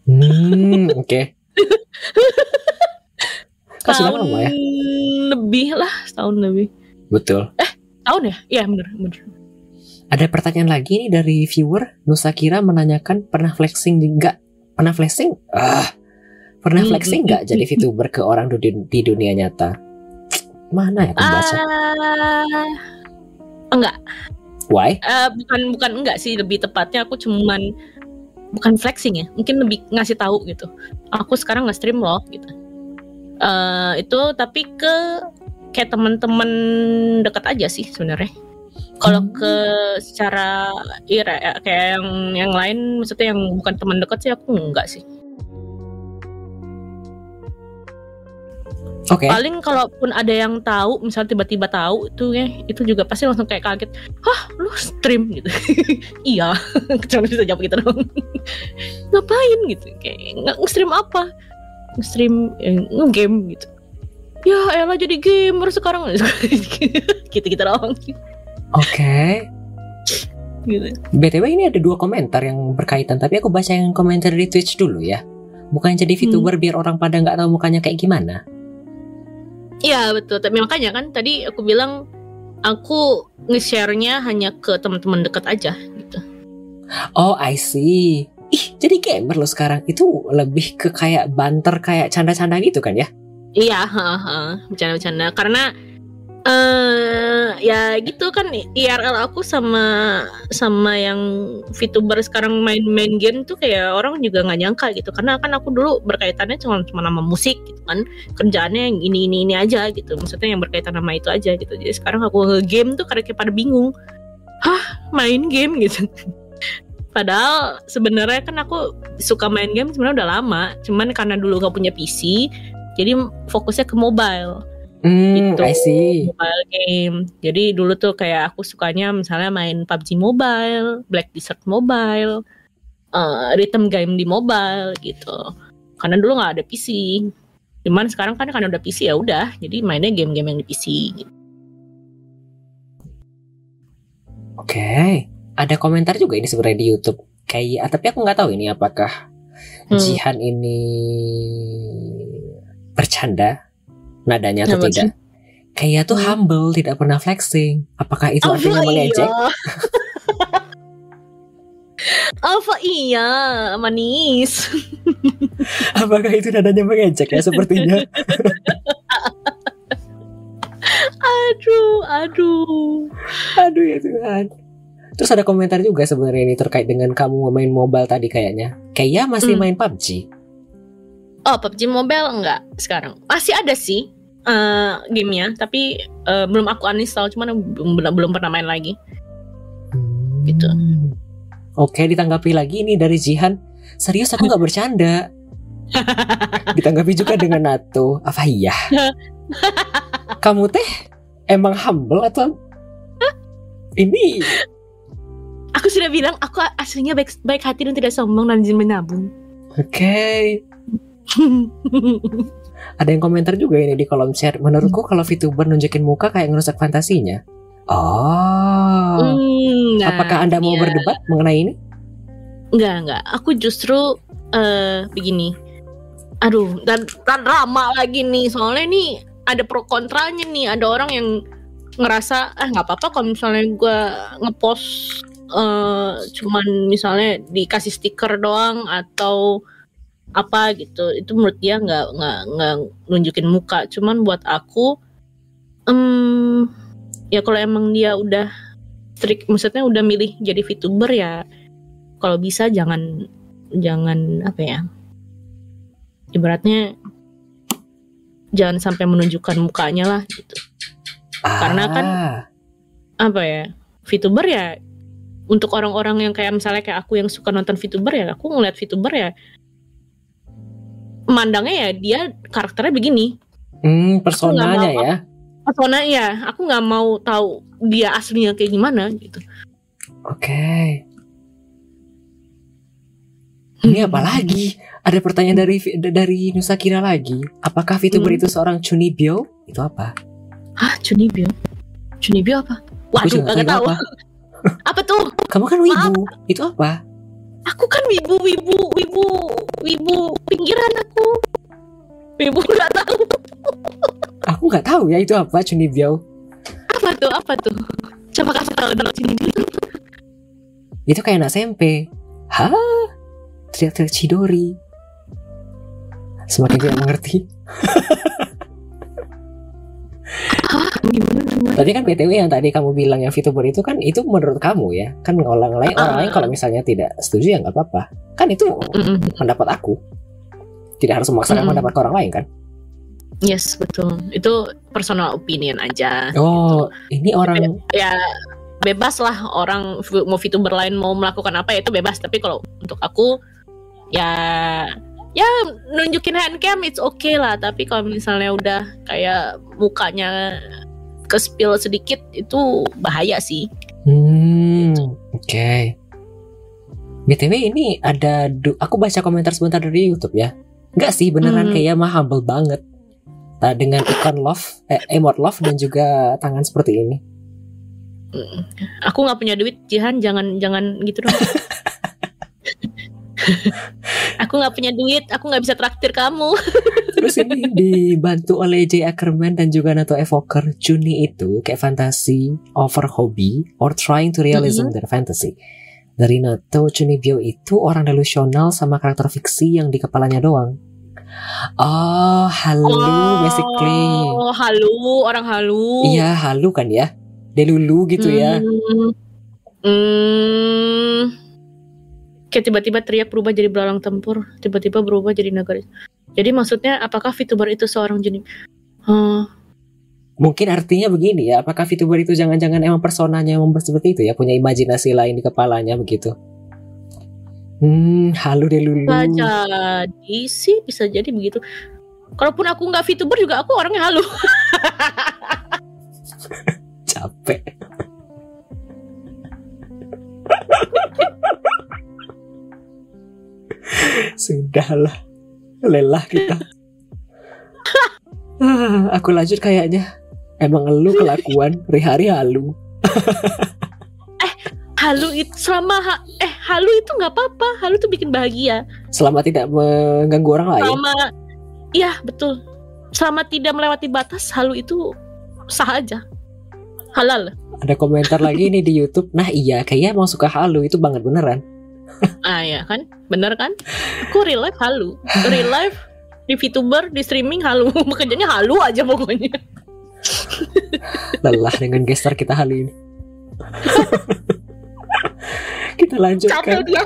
Hmm, oke. Sudah Tahun lama ya? lebih lah, setahun lebih. Betul. Tahun ya? Iya bener bener. Ada pertanyaan lagi nih dari viewer Nusa Kira menanyakan pernah flexing enggak? Pernah flexing? Ah. Pernah Hmm, flexing enggak hmm, jadi hmm. VTuber ke orang di, di dunia nyata? Mana ya aku baca? Ah, enggak. Why? Eh, bukan bukan enggak sih lebih tepatnya aku cuman bukan flexing ya mungkin lebih ngasih tahu gitu aku sekarang nge-stream loh gitu Eh itu tapi ke kayak teman-teman dekat aja sih sebenarnya kalau Hmm. ke secara ira ya, kayak yang yang lain maksudnya yang bukan teman dekat sih aku enggak sih Oke. paling kalaupun ada yang tahu misalnya tiba-tiba tahu itu ya itu juga pasti langsung kayak kaget hah lu stream? gitu. Iya cuma bisa jawab gitu dong ngapain gitu kayak nge-stream apa? Nge-stream eh, nge-game gitu. Ya elah jadi gamer sekarang. Gitu gitu doang. Oke. gitu. BTW ini ada dua komentar yang berkaitan Tapi aku baca yang komentar di Twitch dulu ya. Bukan jadi VTuber biar orang pada nggak tahu mukanya kayak gimana Iya betul. Tapi makanya kan tadi aku bilang aku nge-share-nya hanya ke teman-teman dekat aja gitu. Oh I see. Ih jadi gamer lo sekarang. Itu lebih ke kayak banter Kayak canda-canda gitu kan ya? Iya, haha, bercanda-bercanda. Karena eh ya gitu kan IRL aku sama sama yang VTuber sekarang main-main game tuh kayak orang juga nggak nyangka gitu. Karena kan aku dulu berkaitannya cuma cuma nama musik gitu kan. Kerjaannya yang ini ini ini aja gitu. Maksudnya yang berkaitan sama itu aja gitu. Jadi sekarang aku nge-game tuh karena kayak pada bingung. Hah, main game gitu. Padahal sebenarnya kan aku suka main game sebenarnya udah lama. Cuman karena dulu nggak punya PC, jadi fokusnya ke mobile, Hmm Gitu. I see mobile game. Jadi dulu tuh kayak aku sukanya misalnya main PUBG Mobile, Black Desert Mobile, eh, rhythm game di mobile gitu. Karena dulu nggak ada PC. Cuman sekarang kan karena udah PC ya udah, jadi mainnya game-game yang di PC. Gitu. Oke Ada komentar juga ini sebenarnya di Youtube Kayak Tapi aku nggak tahu ini apakah Hmm. Jihan ini bercanda nadanya atau Apa tidak. Kayak tuh Hmm. humble, tidak pernah flexing. Apakah itu artinya mengejek? iya. Apa iya, manis. Apakah itu nadanya mengejek ya sepertinya? Aduh, aduh. Aduh ya Tuhan. Terus ada komentar juga sebenarnya ini terkait dengan kamu main mobile tadi kayaknya. Kayaknya masih Hmm. main PUBG. Oh, PUBG Mobile enggak sekarang. Masih ada sih eh gamenya, tapi eh, belum aku uninstall, cuman belum, belum pernah main lagi. Gitu. Hmm. Oke, ditanggapi lagi ini dari Jihan. Serius aku nggak bercanda. ditanggapi juga dengan Nato. Apa iya? Kamu teh emang humble atau ini? Aku sudah bilang aku aslinya baik baik hati dan tidak sombong dan menabung. Oke. Ada yang komentar juga ini di kolom chat. Menurutku kalau VTuber nunjukin muka kayak ngerusak fantasinya. Oh. Hmm, nah, Apakah Anda mau iya. berdebat mengenai ini? Enggak, enggak. Aku justru eh begini. Aduh, dan, dan lama lagi nih. Soalnya nih ada pro kontranya nih. Ada orang yang ngerasa ah nggak apa-apa kalau misalnya gue ngepost eh cuman misalnya dikasih stiker doang atau apa gitu. Itu menurut dia nggak nggak nggak nunjukin muka. Cuman buat aku em ya kalau emang dia udah strict maksudnya udah milih jadi VTuber ya kalau bisa jangan jangan apa ya ibaratnya jangan sampai menunjukkan mukanya lah gitu. Karena kan Ah. apa ya VTuber ya untuk orang-orang yang kayak misalnya kayak aku yang suka nonton VTuber ya aku ngeliat VTuber ya memandangnya ya dia karakternya begini Hmm, personanya mau- ya. persona ya aku nggak mau tahu dia aslinya kayak gimana gitu Oke. Ini apa lagi? Ada pertanyaan dari dari Nusa Kira lagi. Apakah VTuber Hmm. itu seorang Chunibyo? Itu apa? Hah, Chunibyo? Chunibyo apa? Waduh, gak tahu. apa. Apa tuh? Kamu kan wibu. Itu apa? Aku kan wibu, wibu, wibu, wibu pinggiran aku. Wibu nggak tahu Aku nggak tahu ya itu apa Chunibyo. apa tuh, apa tuh. Coba kasih tahu dong Chunibyo. Itu kayak anak SMP. Hah? Teriak-teriak Chidori. Semakin tidak mengerti. Hah, gimana gimana? Tadi kan BTW yang tadi kamu bilang yang VTuber itu kan itu menurut kamu ya. Kan orang lain orang Ah. lain kalau misalnya tidak setuju ya nggak apa-apa. Kan itu Mm-mm. pendapat aku. Tidak harus memaksakan Mm-mm. pendapat orang lain kan. Yes, betul. Itu personal opinion aja. Oh, ini orang ya bebas lah orang mau VTuber lain mau melakukan apa ya itu bebas tapi kalau untuk aku ya ya nunjukin handcam it's okay lah tapi kalau misalnya udah kayak mukanya ke spill sedikit itu bahaya sih Hmm, oke. BTW ini ada aku baca komentar sebentar dari YouTube ya. Enggak sih, beneran Hmm. kayak mah humble banget. Nah, dengan ikon love, eh, emote love dan juga tangan seperti ini. Mm. aku nggak punya duit Jihan jangan jangan gitu dong aku nggak punya duit aku nggak bisa traktir kamu Terus ini dibantu oleh J. Ackerman dan juga Nato Evoker. Juni itu kayak fantasi over hobby or trying to realism their fantasy. Dari Nato, Chunibyo itu orang delusional sama karakter fiksi yang di kepalanya doang. Oh, halu basically. oh halu orang halu Iya, halu kan ya. Delulu gitu ya. Hmm. Hmm. Kayak tiba-tiba teriak berubah jadi belalang tempur, tiba-tiba berubah jadi nagari. Jadi maksudnya apakah VTuber itu seorang jenis? Hmm. Mungkin artinya begini ya, apakah VTuber itu jangan-jangan emang personanya emang seperti itu ya, punya imajinasi lain di kepalanya begitu. Hmm, halu delulu. Bisa jadi sih, bisa jadi begitu. Kalaupun aku nggak VTuber juga aku orangnya halu. Capek. Sudahlah. Lelah kita. Ah, aku lanjut kayaknya. Emang lu kelakuan hari-hari halu. Halu itu selama ha- eh halu itu nggak apa-apa. Halu tuh bikin bahagia. Selama tidak mengganggu orang lain. Selama iya betul. Selama tidak melewati batas, halu itu sah aja. Halal. Ada komentar lagi nih di YouTube. Nah iya, kayaknya emang suka halu itu banget beneran. Ah ya kan, bener kan? Aku real life halu, real life di VTuber, di streaming halu, kerjanya halu aja pokoknya. Lelah dengan gestar kita halu ini. kita Capek lanjutkan. dia.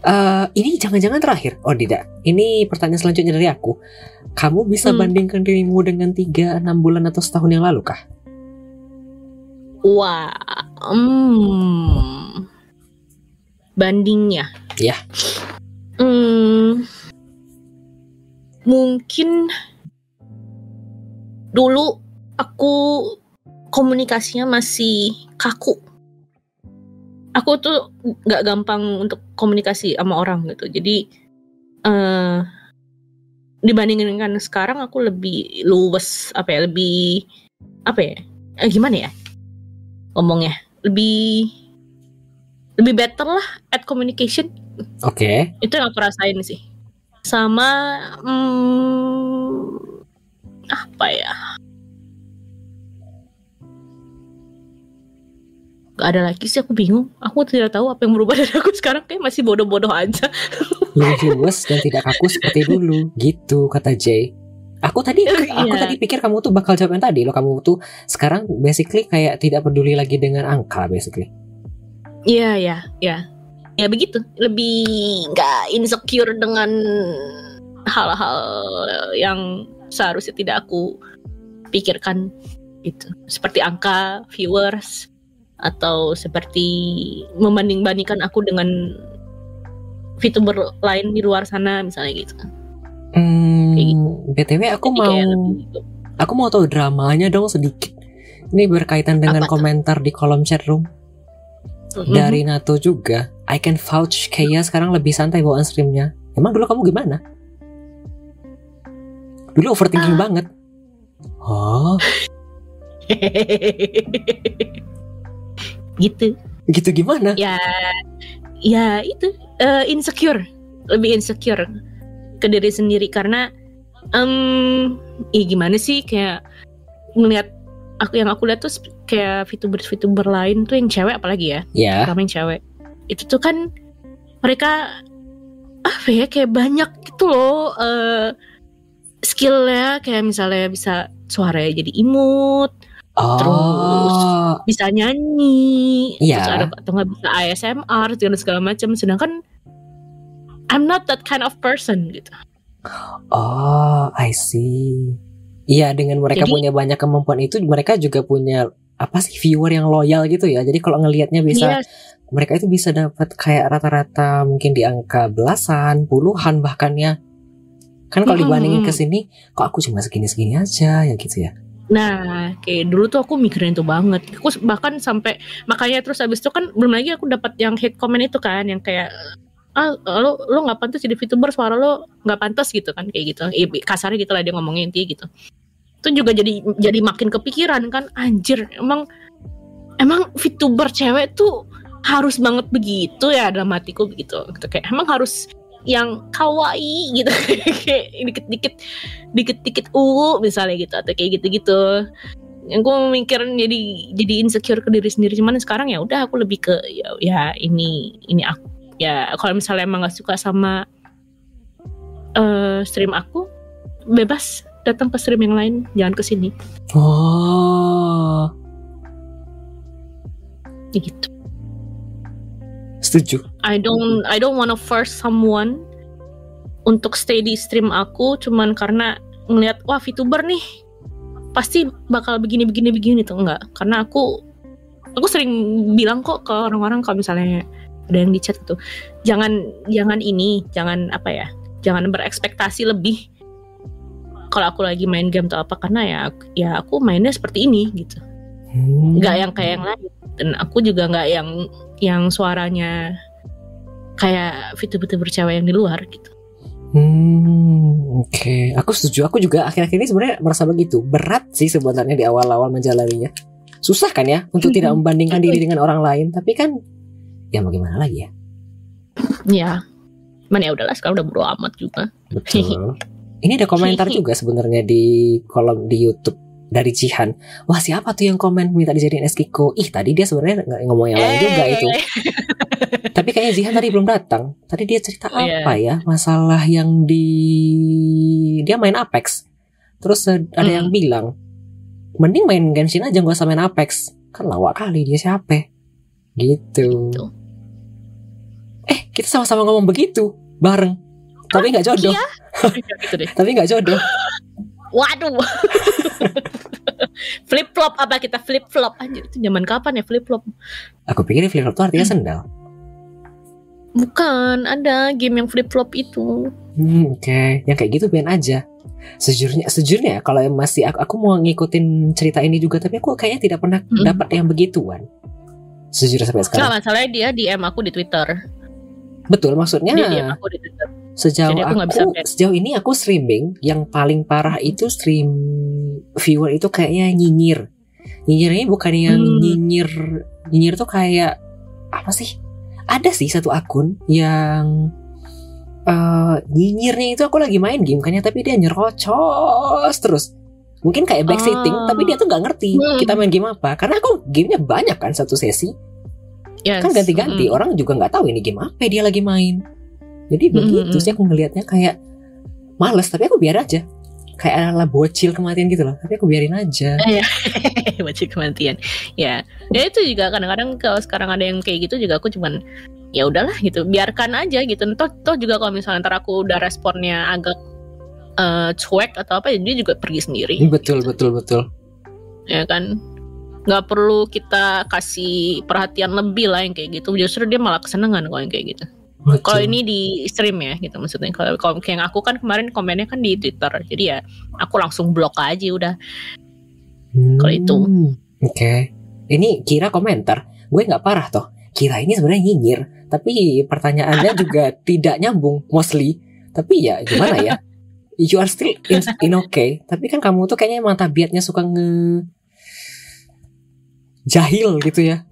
Eh, ini jangan-jangan terakhir. Oh tidak. Ini pertanyaan selanjutnya dari aku. Kamu bisa Hmm. bandingkan dirimu dengan 3, 6 bulan atau setahun yang lalu kah? Wah, hmm, bandingnya. Iya. Hmm, mungkin dulu aku komunikasinya masih kaku. Aku tuh nggak gampang untuk komunikasi sama orang gitu. Jadi eh dibandingin dengan sekarang aku lebih luwes apa ya lebih apa ya eh, gimana ya ngomongnya lebih lebih better lah at communication Oke. itu yang aku rasain sih sama hmm, apa ya Gak ada lagi sih aku bingung aku tidak tahu apa yang berubah dari aku sekarang kayak masih bodoh-bodoh aja Lebih luwes dan tidak kaku seperti dulu. Gitu kata Jay. Aku tadi aku Iya. tadi pikir kamu tuh bakal jawab yang tadi loh. Kamu tuh sekarang basically kayak tidak peduli lagi dengan angka basically. Iya ya ya ya begitu lebih nggak insecure dengan hal-hal yang seharusnya tidak aku pikirkan gitu seperti angka viewers atau seperti membanding-bandingkan aku dengan VTuber lain di luar sana misalnya gitu. Hmm, Kayak BTW aku Jadi mau gitu. aku mau tahu dramanya dong sedikit. Ini berkaitan dengan Apa tuh? komentar di kolom chat room. Mhm. dari Nato juga I can vouch Kaya sekarang lebih santai bawaan streamnya. Emang dulu kamu gimana? Dulu overthinking Ah. banget. Oh. Gitu. Gitu gimana? Ya ya itu eh, insecure. Lebih insecure ke diri sendiri karena em ya gimana sih? Kayak ngelihat aku yang aku lihat tuh kayak VTuber VTuber lain tuh yang cewek apalagi ya ya terutama yang cewek itu tuh kan mereka apa ya kayak banyak gitu loh eh skillnya kayak misalnya bisa suaranya jadi imut oh Terus. bisa nyanyi, Iya. terus ada atau nggak bisa ASMR segala segala macam. Sedangkan I'm not that kind of person gitu. oh I see iya dengan mereka Jadi- punya banyak kemampuan itu mereka juga punya apa sih viewer yang loyal gitu ya jadi kalau ngelihatnya bisa Yes, mereka itu bisa dapat kayak rata-rata mungkin di angka belasan, puluhan bahkan ya. Kan kalau dibandingin ke sini, kok aku cuma segini-segini aja ya gitu ya. Nah, kayak dulu tuh aku mikirin itu banget. Aku bahkan sampai makanya terus abis itu kan belum lagi aku dapat yang hate comment itu kan, yang kayak ah lo lo nggak pantas jadi VTuber suara lo nggak pantas gitu kan kayak gitu. Kasarnya gitu lah dia ngomongnya intinya gitu. Itu juga jadi jadi makin kepikiran kan anjir emang emang VTuber cewek tuh harus banget begitu ya dalam hatiku begitu gitu kayak emang harus yang kawaii gitu dikit-dikit dikit-dikit uh misalnya gitu atau kayak gitu-gitu yang gue mikirin jadi jadi insecure ke diri sendiri cuman sekarang ya udah aku lebih ke ya, ya ini ini aku ya kalau misalnya emang gak suka sama eh stream aku bebas datang ke stream yang lain jangan ke sini. Oh, Ya gitu. Setuju. I don't I don't wanna force someone untuk stay di stream aku cuman karena ngelihat wah VTuber nih pasti bakal begini begini begini tuh enggak karena aku aku sering bilang kok ke orang-orang kalau misalnya ada yang di chat itu jangan jangan ini jangan apa ya jangan berekspektasi lebih kalau aku lagi main game atau apa karena ya ya aku mainnya seperti ini gitu Hmm. nggak yang kayak yang lain dan aku juga nggak yang yang suaranya kayak VTuber cewek yang di luar gitu Hmm, oke. Aku setuju. Aku juga akhir-akhir ini sebenarnya merasa begitu. Berat sih sebenarnya di awal-awal menjalaninya. Susah kan ya untuk tidak Mhm. membandingkan diri dengan orang lain. Tapi kan, ya mau gimana lagi ya? ya man ya udahlah sekarang udah bodo amat juga Betul. Ini ada komentar juga sebenarnya di kolom di YouTube dari Jihan. Wah siapa tuh yang komen minta dijadiin Eskiko? Ih tadi dia sebenarnya nggak ngomong yang lain juga Eh. itu. Tapi kayaknya Jihan tadi belum datang. Tadi dia cerita Oh, iya. apa ya? Masalah yang di dia main Apex. Terus eh, ada Hmm. yang bilang, mending main Genshin aja gak usah main Apex. Kan lawak kali dia siapa? Gitu. Gitu. Kita sama-sama ngomong begitu bareng. Tapi nggak jodoh. Iya. gitu deh Tapi nggak jodoh. waduh flip flop apa kita flip flop anjir itu zaman kapan ya flip flop Aku pikir flip flop itu artinya sendal. bukan ada game yang flip flop itu Hmm, oke. Yang kayak gitu biarin aja. Sejujurnya, sejujurnya ya, kalau masih aku, aku mau ngikutin cerita ini juga, tapi aku kayaknya tidak pernah Mm. dapat yang begituan. Sejujurnya sampai sekarang. masalahnya dia DM aku di Twitter Betul, maksudnya DM aku sejauh jadi aku aku, bisa sejauh ini aku streaming, yang paling parah itu stream viewer itu kayaknya nyinyir. Nyinyir ini bukan yang Hmm. nyinyir, nyinyir tuh kayak apa sih? Ada sih satu akun yang eh nyinyirnya itu aku lagi main game kayaknya tapi dia nyerocos terus mungkin kayak backseating Oh. tapi dia tuh nggak ngerti Hmm. kita main game apa karena aku gamenya banyak kan satu sesi Yes. kan ganti-ganti Mm. orang juga nggak tahu ini game apa dia lagi main. Jadi begitu mm, sih aku ngelihatnya kayak males tapi aku biar aja. Kayak ala bocil kematian gitu loh tapi aku biarin aja. Baca kematian. Ya. Ya itu juga kadang-kadang kalau sekarang ada yang kayak gitu juga aku cuman ya udahlah gitu biarkan aja gitu. Toh, toh juga kalau misalnya ntar aku udah responnya agak eh, cuek atau apa dia juga pergi sendiri betul betul betul. Ya kan nggak perlu kita kasih perhatian lebih lah yang kayak gitu. Justru dia malah kesenangan kalau yang kayak gitu. Kalau ini di stream ya gitu maksudnya. Kalau kayak yang aku kan kemarin komennya kan di twitter. Jadi ya aku langsung blok aja udah. Kalau itu. Hmm, oke. Ini kira komentar. Gue nggak parah toh. Kira ini sebenarnya nyinyir, tapi pertanyaannya juga tidak nyambung mostly. Tapi ya gimana ya? You are still in, in okay, tapi kan kamu tuh kayaknya emang tabiatnya suka nge jahil gitu ya.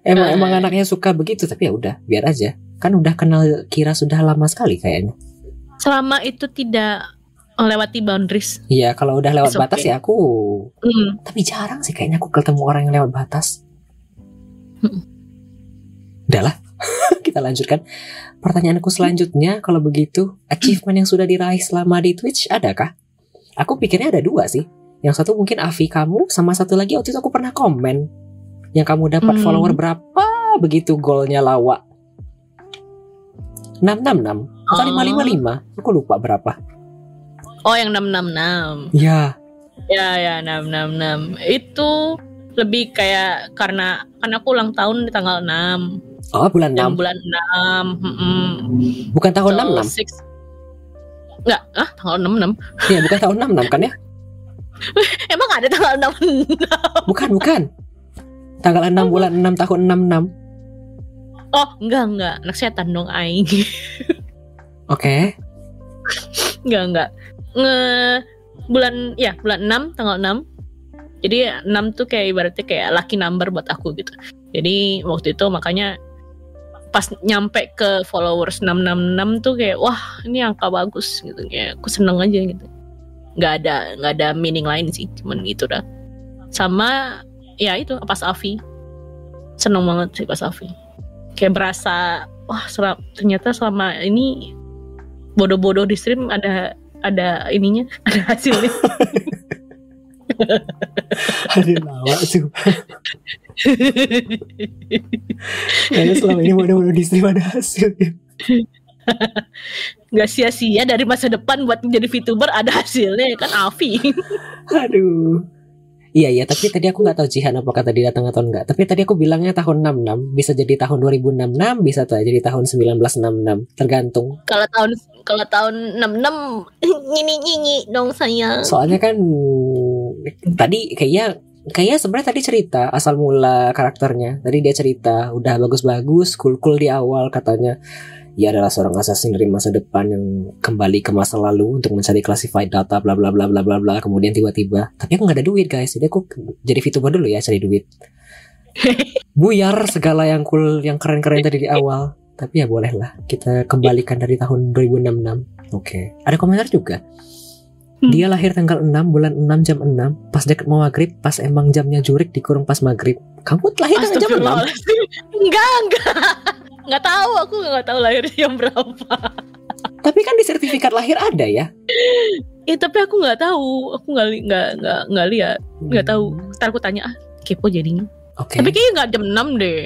Emang Ah. emang anaknya suka begitu, tapi ya udah, biar aja. Kan udah kenal Kira sudah lama sekali kayaknya. Selama itu tidak melewati boundaries. Iya, kalau udah lewat It's batas okay. ya aku Hmm. tapi jarang sih kayaknya aku ketemu orang yang lewat batas. Mm-mm. Udah lah, kita lanjutkan. Pertanyaanku selanjutnya, kalau begitu, achievement yang sudah diraih selama di Twitch adakah? Aku pikirnya ada dua sih. Yang satu mungkin Avi kamu, sama satu lagi waktu itu aku pernah komen. Yang kamu dapat Hmm. follower berapa begitu golnya lawak. 666 atau Oh. 555, aku lupa berapa. Oh yang 666. Ya, Ya ya 666. Itu lebih kayak karena karena aku ulang tahun di tanggal 6 oh bulan dan 6, bulan 6. Mm-mm. bukan tahun So, 66. six- Enggak, ah tanggal 66. Iya, bukan tahun 66 kan ya? Emang ada tanggal 6? Bukan, bukan. Tanggal 6 bulan 6 tahun 66. Oh, enggak enggak. Anak setan dong aing. Oke. enggak enggak. Nge bulan ya, bulan 6 tanggal 6. Jadi 6 tuh kayak ibaratnya kayak lucky number buat aku gitu. Jadi waktu itu makanya pas nyampe ke followers 666 tuh kayak wah ini angka bagus gitu kayak aku seneng aja gitu nggak ada nggak ada meaning lain sih cuman gitu dah sama ya itu pas Avi seneng banget sih pas Avi kayak berasa wah sel- ternyata selama ini bodoh-bodoh di stream ada ada ininya ada hasilnya Ada lawak tuh. Kayaknya selama ini mudah-mudahan di stream ada hasil. Nggak sia-sia dari masa depan buat menjadi VTuber ada hasilnya kan Avi Aduh. Iya iya, tapi tadi aku nggak tahu Jihan apakah tadi datang atau enggak. Tapi tadi aku bilangnya tahun 66, bisa jadi tahun 2066, bisa tuh jadi tahun 1966, tergantung. kalau tahun kalau tahun 66 nyini nyini dong saya Soalnya kan tadi kayaknya kayaknya sebenarnya tadi cerita asal mula karakternya. Tadi dia cerita udah bagus-bagus, cool-cool di awal katanya. Ia adalah seorang assassin dari masa depan yang kembali ke masa lalu untuk mencari classified data bla bla bla bla bla bla. Kemudian tiba-tiba, tapi aku nggak ada duit guys. Jadi aku jadi VTuber dulu ya cari duit. Buyar segala yang cool, yang keren-keren tadi di awal. Tapi ya boleh lah, kita kembalikan dari tahun 2066. Oke. Ada komentar juga. Hmm. Dia lahir tanggal 6 bulan 6 jam 6 pas deket mau maghrib pas emang jamnya jurik dikurung pas maghrib. Kamu lahir tanggal jam 6? Astagfirullahaladzim. enggak enggak nggak tahu aku nggak tahu lahir jam berapa Tapi kan di sertifikat lahir ada ya. eh tapi aku nggak tahu aku nggak nggak nggak nggak lihat nggak tahu ntar aku tanya ah kepo jadinya Oke. tapi kayaknya nggak jam 6 deh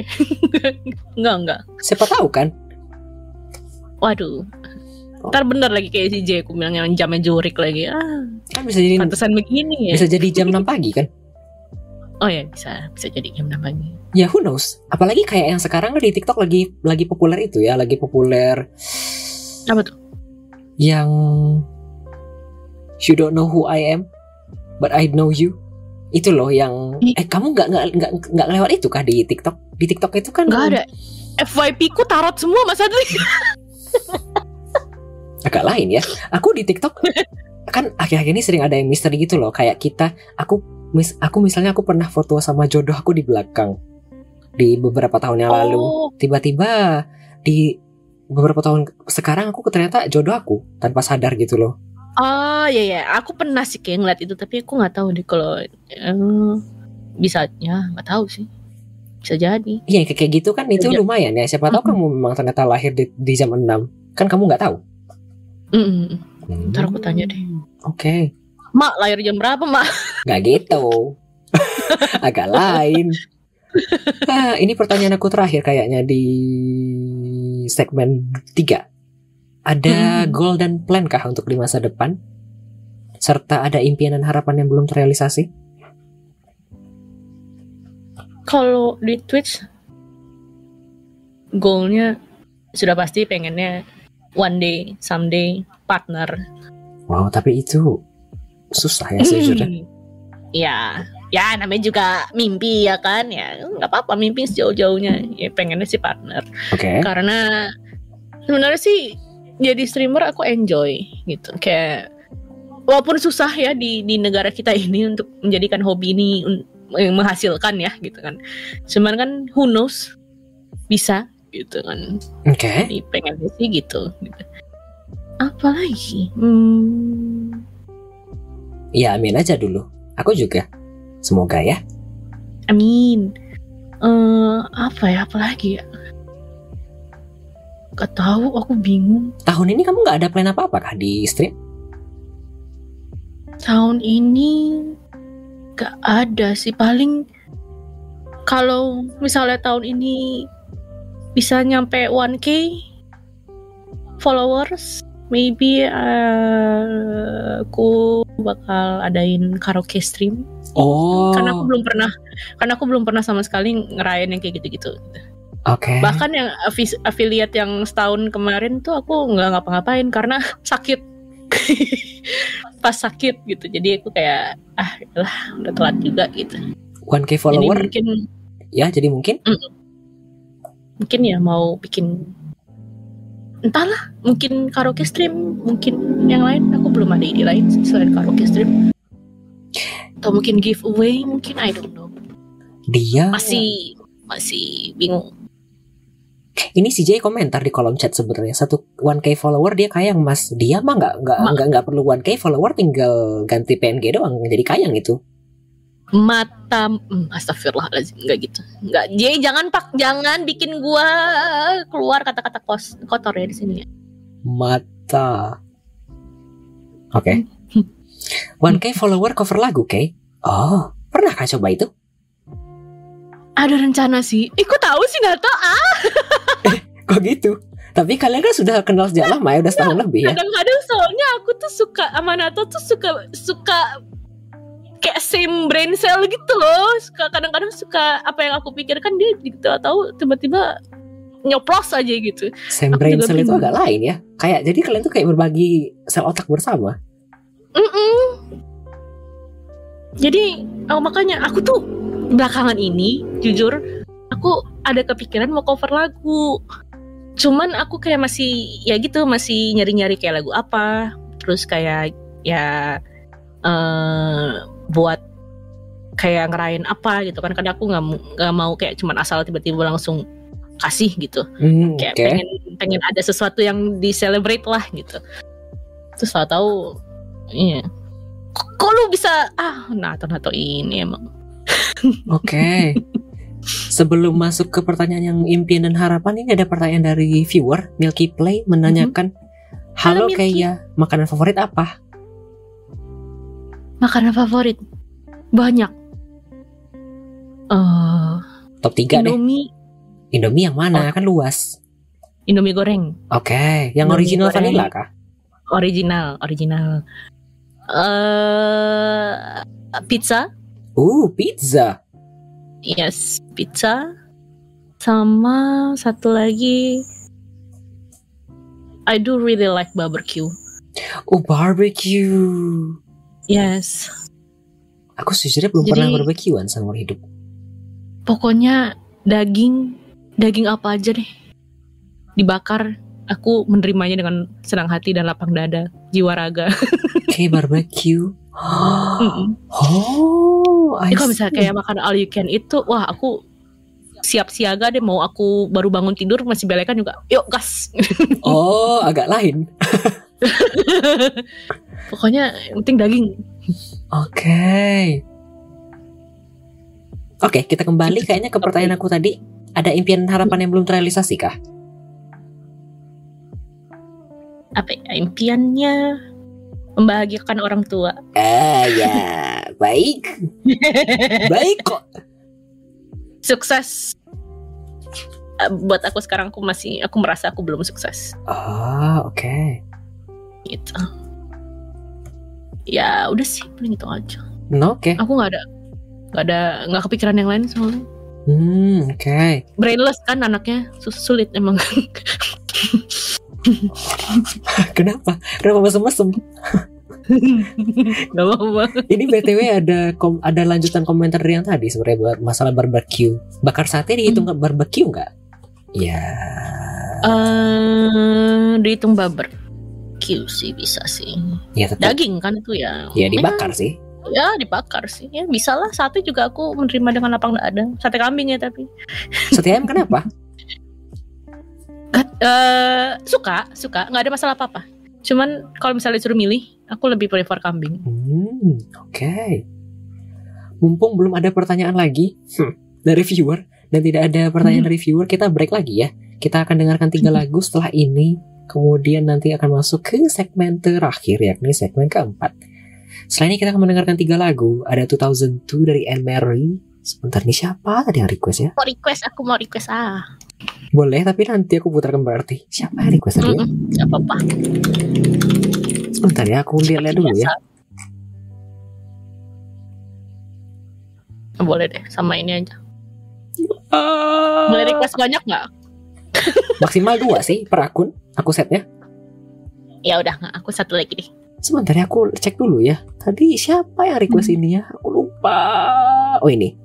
nggak nggak Siapa tahu kan? waduh ntar bener lagi kayak si J aku bilang yang jamnya jurik lagi ah Kan bisa jadi pantesan begini ya bisa jadi jam 6 pagi kan? Oh ya bisa bisa jadi jam 6 pagi Ya who knows. Apalagi kayak yang sekarang di TikTok lagi lagi populer itu ya, lagi populer apa tuh yang you don't know who I am but I know you. Itu loh yang eh kamu nggak nggak nggak nggak lewat itu kah di TikTok? Di TikTok itu kan nggak ada FYP ku tarot semua Mas Adli agak lain ya. Aku di TikTok kan akhir-akhir ini sering ada yang misteri gitu loh. Kayak kita, aku mis, aku misalnya aku pernah foto sama jodoh aku di belakang di beberapa tahun yang lalu. oh Tiba-tiba di beberapa tahun sekarang aku ternyata jodoh aku tanpa sadar gitu loh. Oh iya ya, aku pernah sih kayak ngeliat itu tapi aku nggak tahu deh kalau eh, bisa ya nggak tahu sih bisa jadi. Iya kayak gitu kan itu Iya. lumayan ya. Siapa tahu Mm-mm. kamu memang ternyata lahir di, di jam 6 kan kamu nggak tahu. Mm-mm. Ntar aku tanya deh. Oke, Mak lahir jam berapa mak? nggak gitu. Agak lain. Nah, ini pertanyaan aku terakhir kayaknya di segmen 3. Ada Hmm. goal dan plan kah untuk di masa depan? Serta ada impian dan harapan yang belum terrealisasi? Kalau di Twitch goalnya sudah pasti pengennya one day, someday partner. Wow, tapi itu susah ya sejujurnya. Hmm. Ya, ya namanya juga mimpi ya kan? Ya nggak apa-apa mimpi sejauh-jauhnya. Ya pengennya sih partner. Oke. karena sebenarnya sih jadi streamer aku enjoy gitu. Kayak walaupun susah ya di di negara kita ini untuk menjadikan hobi ini yang menghasilkan ya gitu kan. Cuman kan who knows? Bisa gitu kan. Oke. jadi pengen sih gitu, gitu. apa lagi? Hmm, Ya amin aja dulu. Aku juga. Semoga ya. amin eh apa ya apa lagi ya Gak tahu aku bingung Tahun ini kamu nggak ada plan apa-apa kah di stream? tahun ini gak ada sih paling kalau misalnya tahun ini bisa nyampe 1k followers maybe uh, aku bakal adain karaoke stream. Oh. karena aku belum pernah karena aku belum pernah sama sekali ngerayain yang kayak gitu-gitu. Oke. bahkan yang affiliate yang setahun kemarin tuh aku nggak ngapa-ngapain karena sakit. Pas sakit gitu. Jadi aku kayak ah lah udah telat juga gitu. 1k jadi follower? Mungkin ya jadi mungkin? Mungkin ya mau bikin entahlah mungkin karaoke stream mungkin yang lain. Aku belum ada ide lain selain karaoke stream. Atau mungkin giveaway mungkin I don't know. Dia masih masih bingung. Ini si Jay komentar di kolom chat sebenarnya. Satu 1k follower dia kayang mas. Dia mah nggak nggak nggak perlu 1k follower tinggal ganti PNG doang jadi kayang itu mata hmm, astagfirullahaladzim nggak gitu. Nggak Jay jangan pak jangan bikin gua keluar kata-kata kos kotor ya di sini ya. mata. Oke. 1k follower cover lagu Kay oh pernah kah coba itu? Ada rencana sih. Eh kok tahu sih? Nato ah. Kok gitu? Tapi kalian kan sudah kenal sejak lama ya udah setahun lebih ya? kadang-kadang soalnya aku tuh suka sama Nato tuh suka suka kayak same brain cell gitu loh suka kadang-kadang suka apa yang aku pikirkan dia gitu atau tiba-tiba nyoplos aja gitu Same Aku brain cell itu agak lain ya kayak jadi kalian tuh kayak berbagi sel otak bersama Mm-mm. Jadi oh, makanya aku tuh belakangan ini jujur aku ada kepikiran mau cover lagu. Cuman aku kayak masih ya gitu masih nyari-nyari kayak lagu apa. Terus kayak ya eh buat kayak ngerayain apa gitu kan karena aku nggak nggak mau kayak cuman asal tiba-tiba langsung kasih gitu Hmm, kayak oke pengen pengen ada sesuatu yang di celebrate lah gitu terus tahu tahu iya kok, kok lu bisa ah nato nato ini emang Oke. Sebelum masuk ke pertanyaan yang impian dan harapan ini ada pertanyaan dari viewer Milky Play menanyakan Halo Halo, Milky." Kaya, makanan favorit apa? Makanan favorit banyak eh Top 3 deh. Indomie Indomie yang mana? Kan luas. Indomie goreng Oke, yang Indomie original goreng. vanilla kah? original original eh pizza Uh, pizza. yes pizza sama satu lagi I do really like barbecue Oh, barbecue. Yes. Aku sejujurnya belum Jadi- pernah barbekyuan seumur hidup. pokoknya daging daging apa aja deh. Dibakar aku menerimanya dengan senang hati dan lapang dada. Jiwa raga. Oke, barbecue. Oh, Jadi kalau misalnya kayak makan all you can itu wah aku siap siaga deh. Mau aku baru bangun tidur masih belekan juga. Yuk gas. Oh, agak lain. pokoknya yang penting daging Oke. Oke, kita kembali kayaknya ke pertanyaan aku tadi. Ada impian harapan yang belum terrealisasi kah? apa ya, impiannya membahagiakan orang tua Ah ya, baik. baik kok. sukses Eh, buat aku sekarang aku masih aku merasa aku belum sukses Ah, oke. Gitu ya udah sih paling itu aja No, oke. aku nggak ada nggak ada nggak kepikiran yang lain soalnya Hmm, oke. brainless kan anaknya sus- sulit emang Kenapa? Kenapa mesem-mesem? Gak banget. Ini BTW ada kom- ada lanjutan komentar dari yang tadi sebenarnya buat masalah barbecue. Bakar sate dihitung nggak barbecue nggak? Ya. Eh, dihitung barbecue sih bisa sih. Ya tetap. Daging kan itu ya. Ya dibakar sih. Ya dibakar sih. Ya bisa lah. Sate juga aku menerima dengan lapang dada. Sate kambing ya tapi. Sate ayam kenapa? Eh suka, suka. Nggak ada masalah apa-apa. Cuman kalau misalnya disuruh milih, aku lebih prefer kambing. Hmm, oke. Mumpung belum ada pertanyaan lagi hmm, dari viewer dan tidak ada pertanyaan Hmm. dari viewer, kita break lagi ya. Kita akan dengarkan tiga Hmm. lagu setelah ini. Kemudian nanti akan masuk ke segmen terakhir yakni segmen keempat. Setelah ini kita akan mendengarkan tiga lagu. Ada 2002 dari Anne Mary. Sebentar nih siapa tadi yang request ya? Mau request, aku mau request ah. Boleh, tapi nanti aku putarkan berarti. Siapa yang request tadi? Mm-mm, Gak apa-apa. Sebentar ya, aku lihat-lihat dulu ya. Boleh deh, sama ini aja. Boleh request banyak nggak? Maksimal dua sih per akun. Aku setnya. Ya udah nggak, aku satu lagi deh. Sebentar ya, aku cek dulu ya. Tadi siapa yang request Hmm. ini ya? Aku lupa. Oh ini.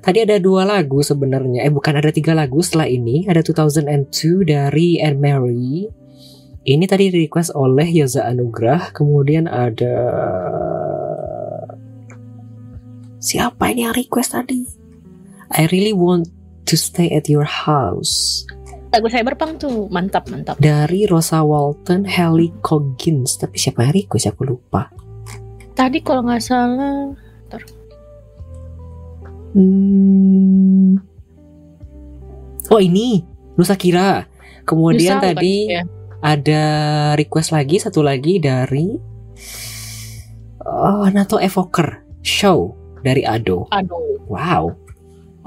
Tadi ada dua lagu sebenarnya. Eh bukan ada tiga lagu setelah ini. Ada 2002 dari Anne Mary. Ini tadi di request oleh Yoza Anugrah. Kemudian ada siapa ini yang request tadi? I really want to stay at your house Lagu Cyberpunk tuh mantap mantap. dari Rosa Walton, Haley Coggins. Tapi siapa yang request? Aku lupa. Tadi kalau nggak salah, Hmm. Oh ini Nusa Kira. Kemudian Nusa bukan tadi ya? ada request lagi satu lagi dari oh, Nato Evoker Show dari Ado. aduh. Wow.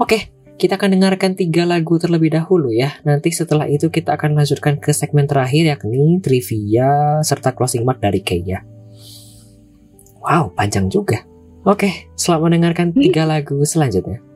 Oke, kita akan dengarkan tiga lagu terlebih dahulu ya. Nanti setelah itu kita akan lanjutkan ke segmen terakhir yakni trivia serta closing mark dari Keia. Wow, panjang juga. Oke, selamat mendengarkan tiga lagu selanjutnya.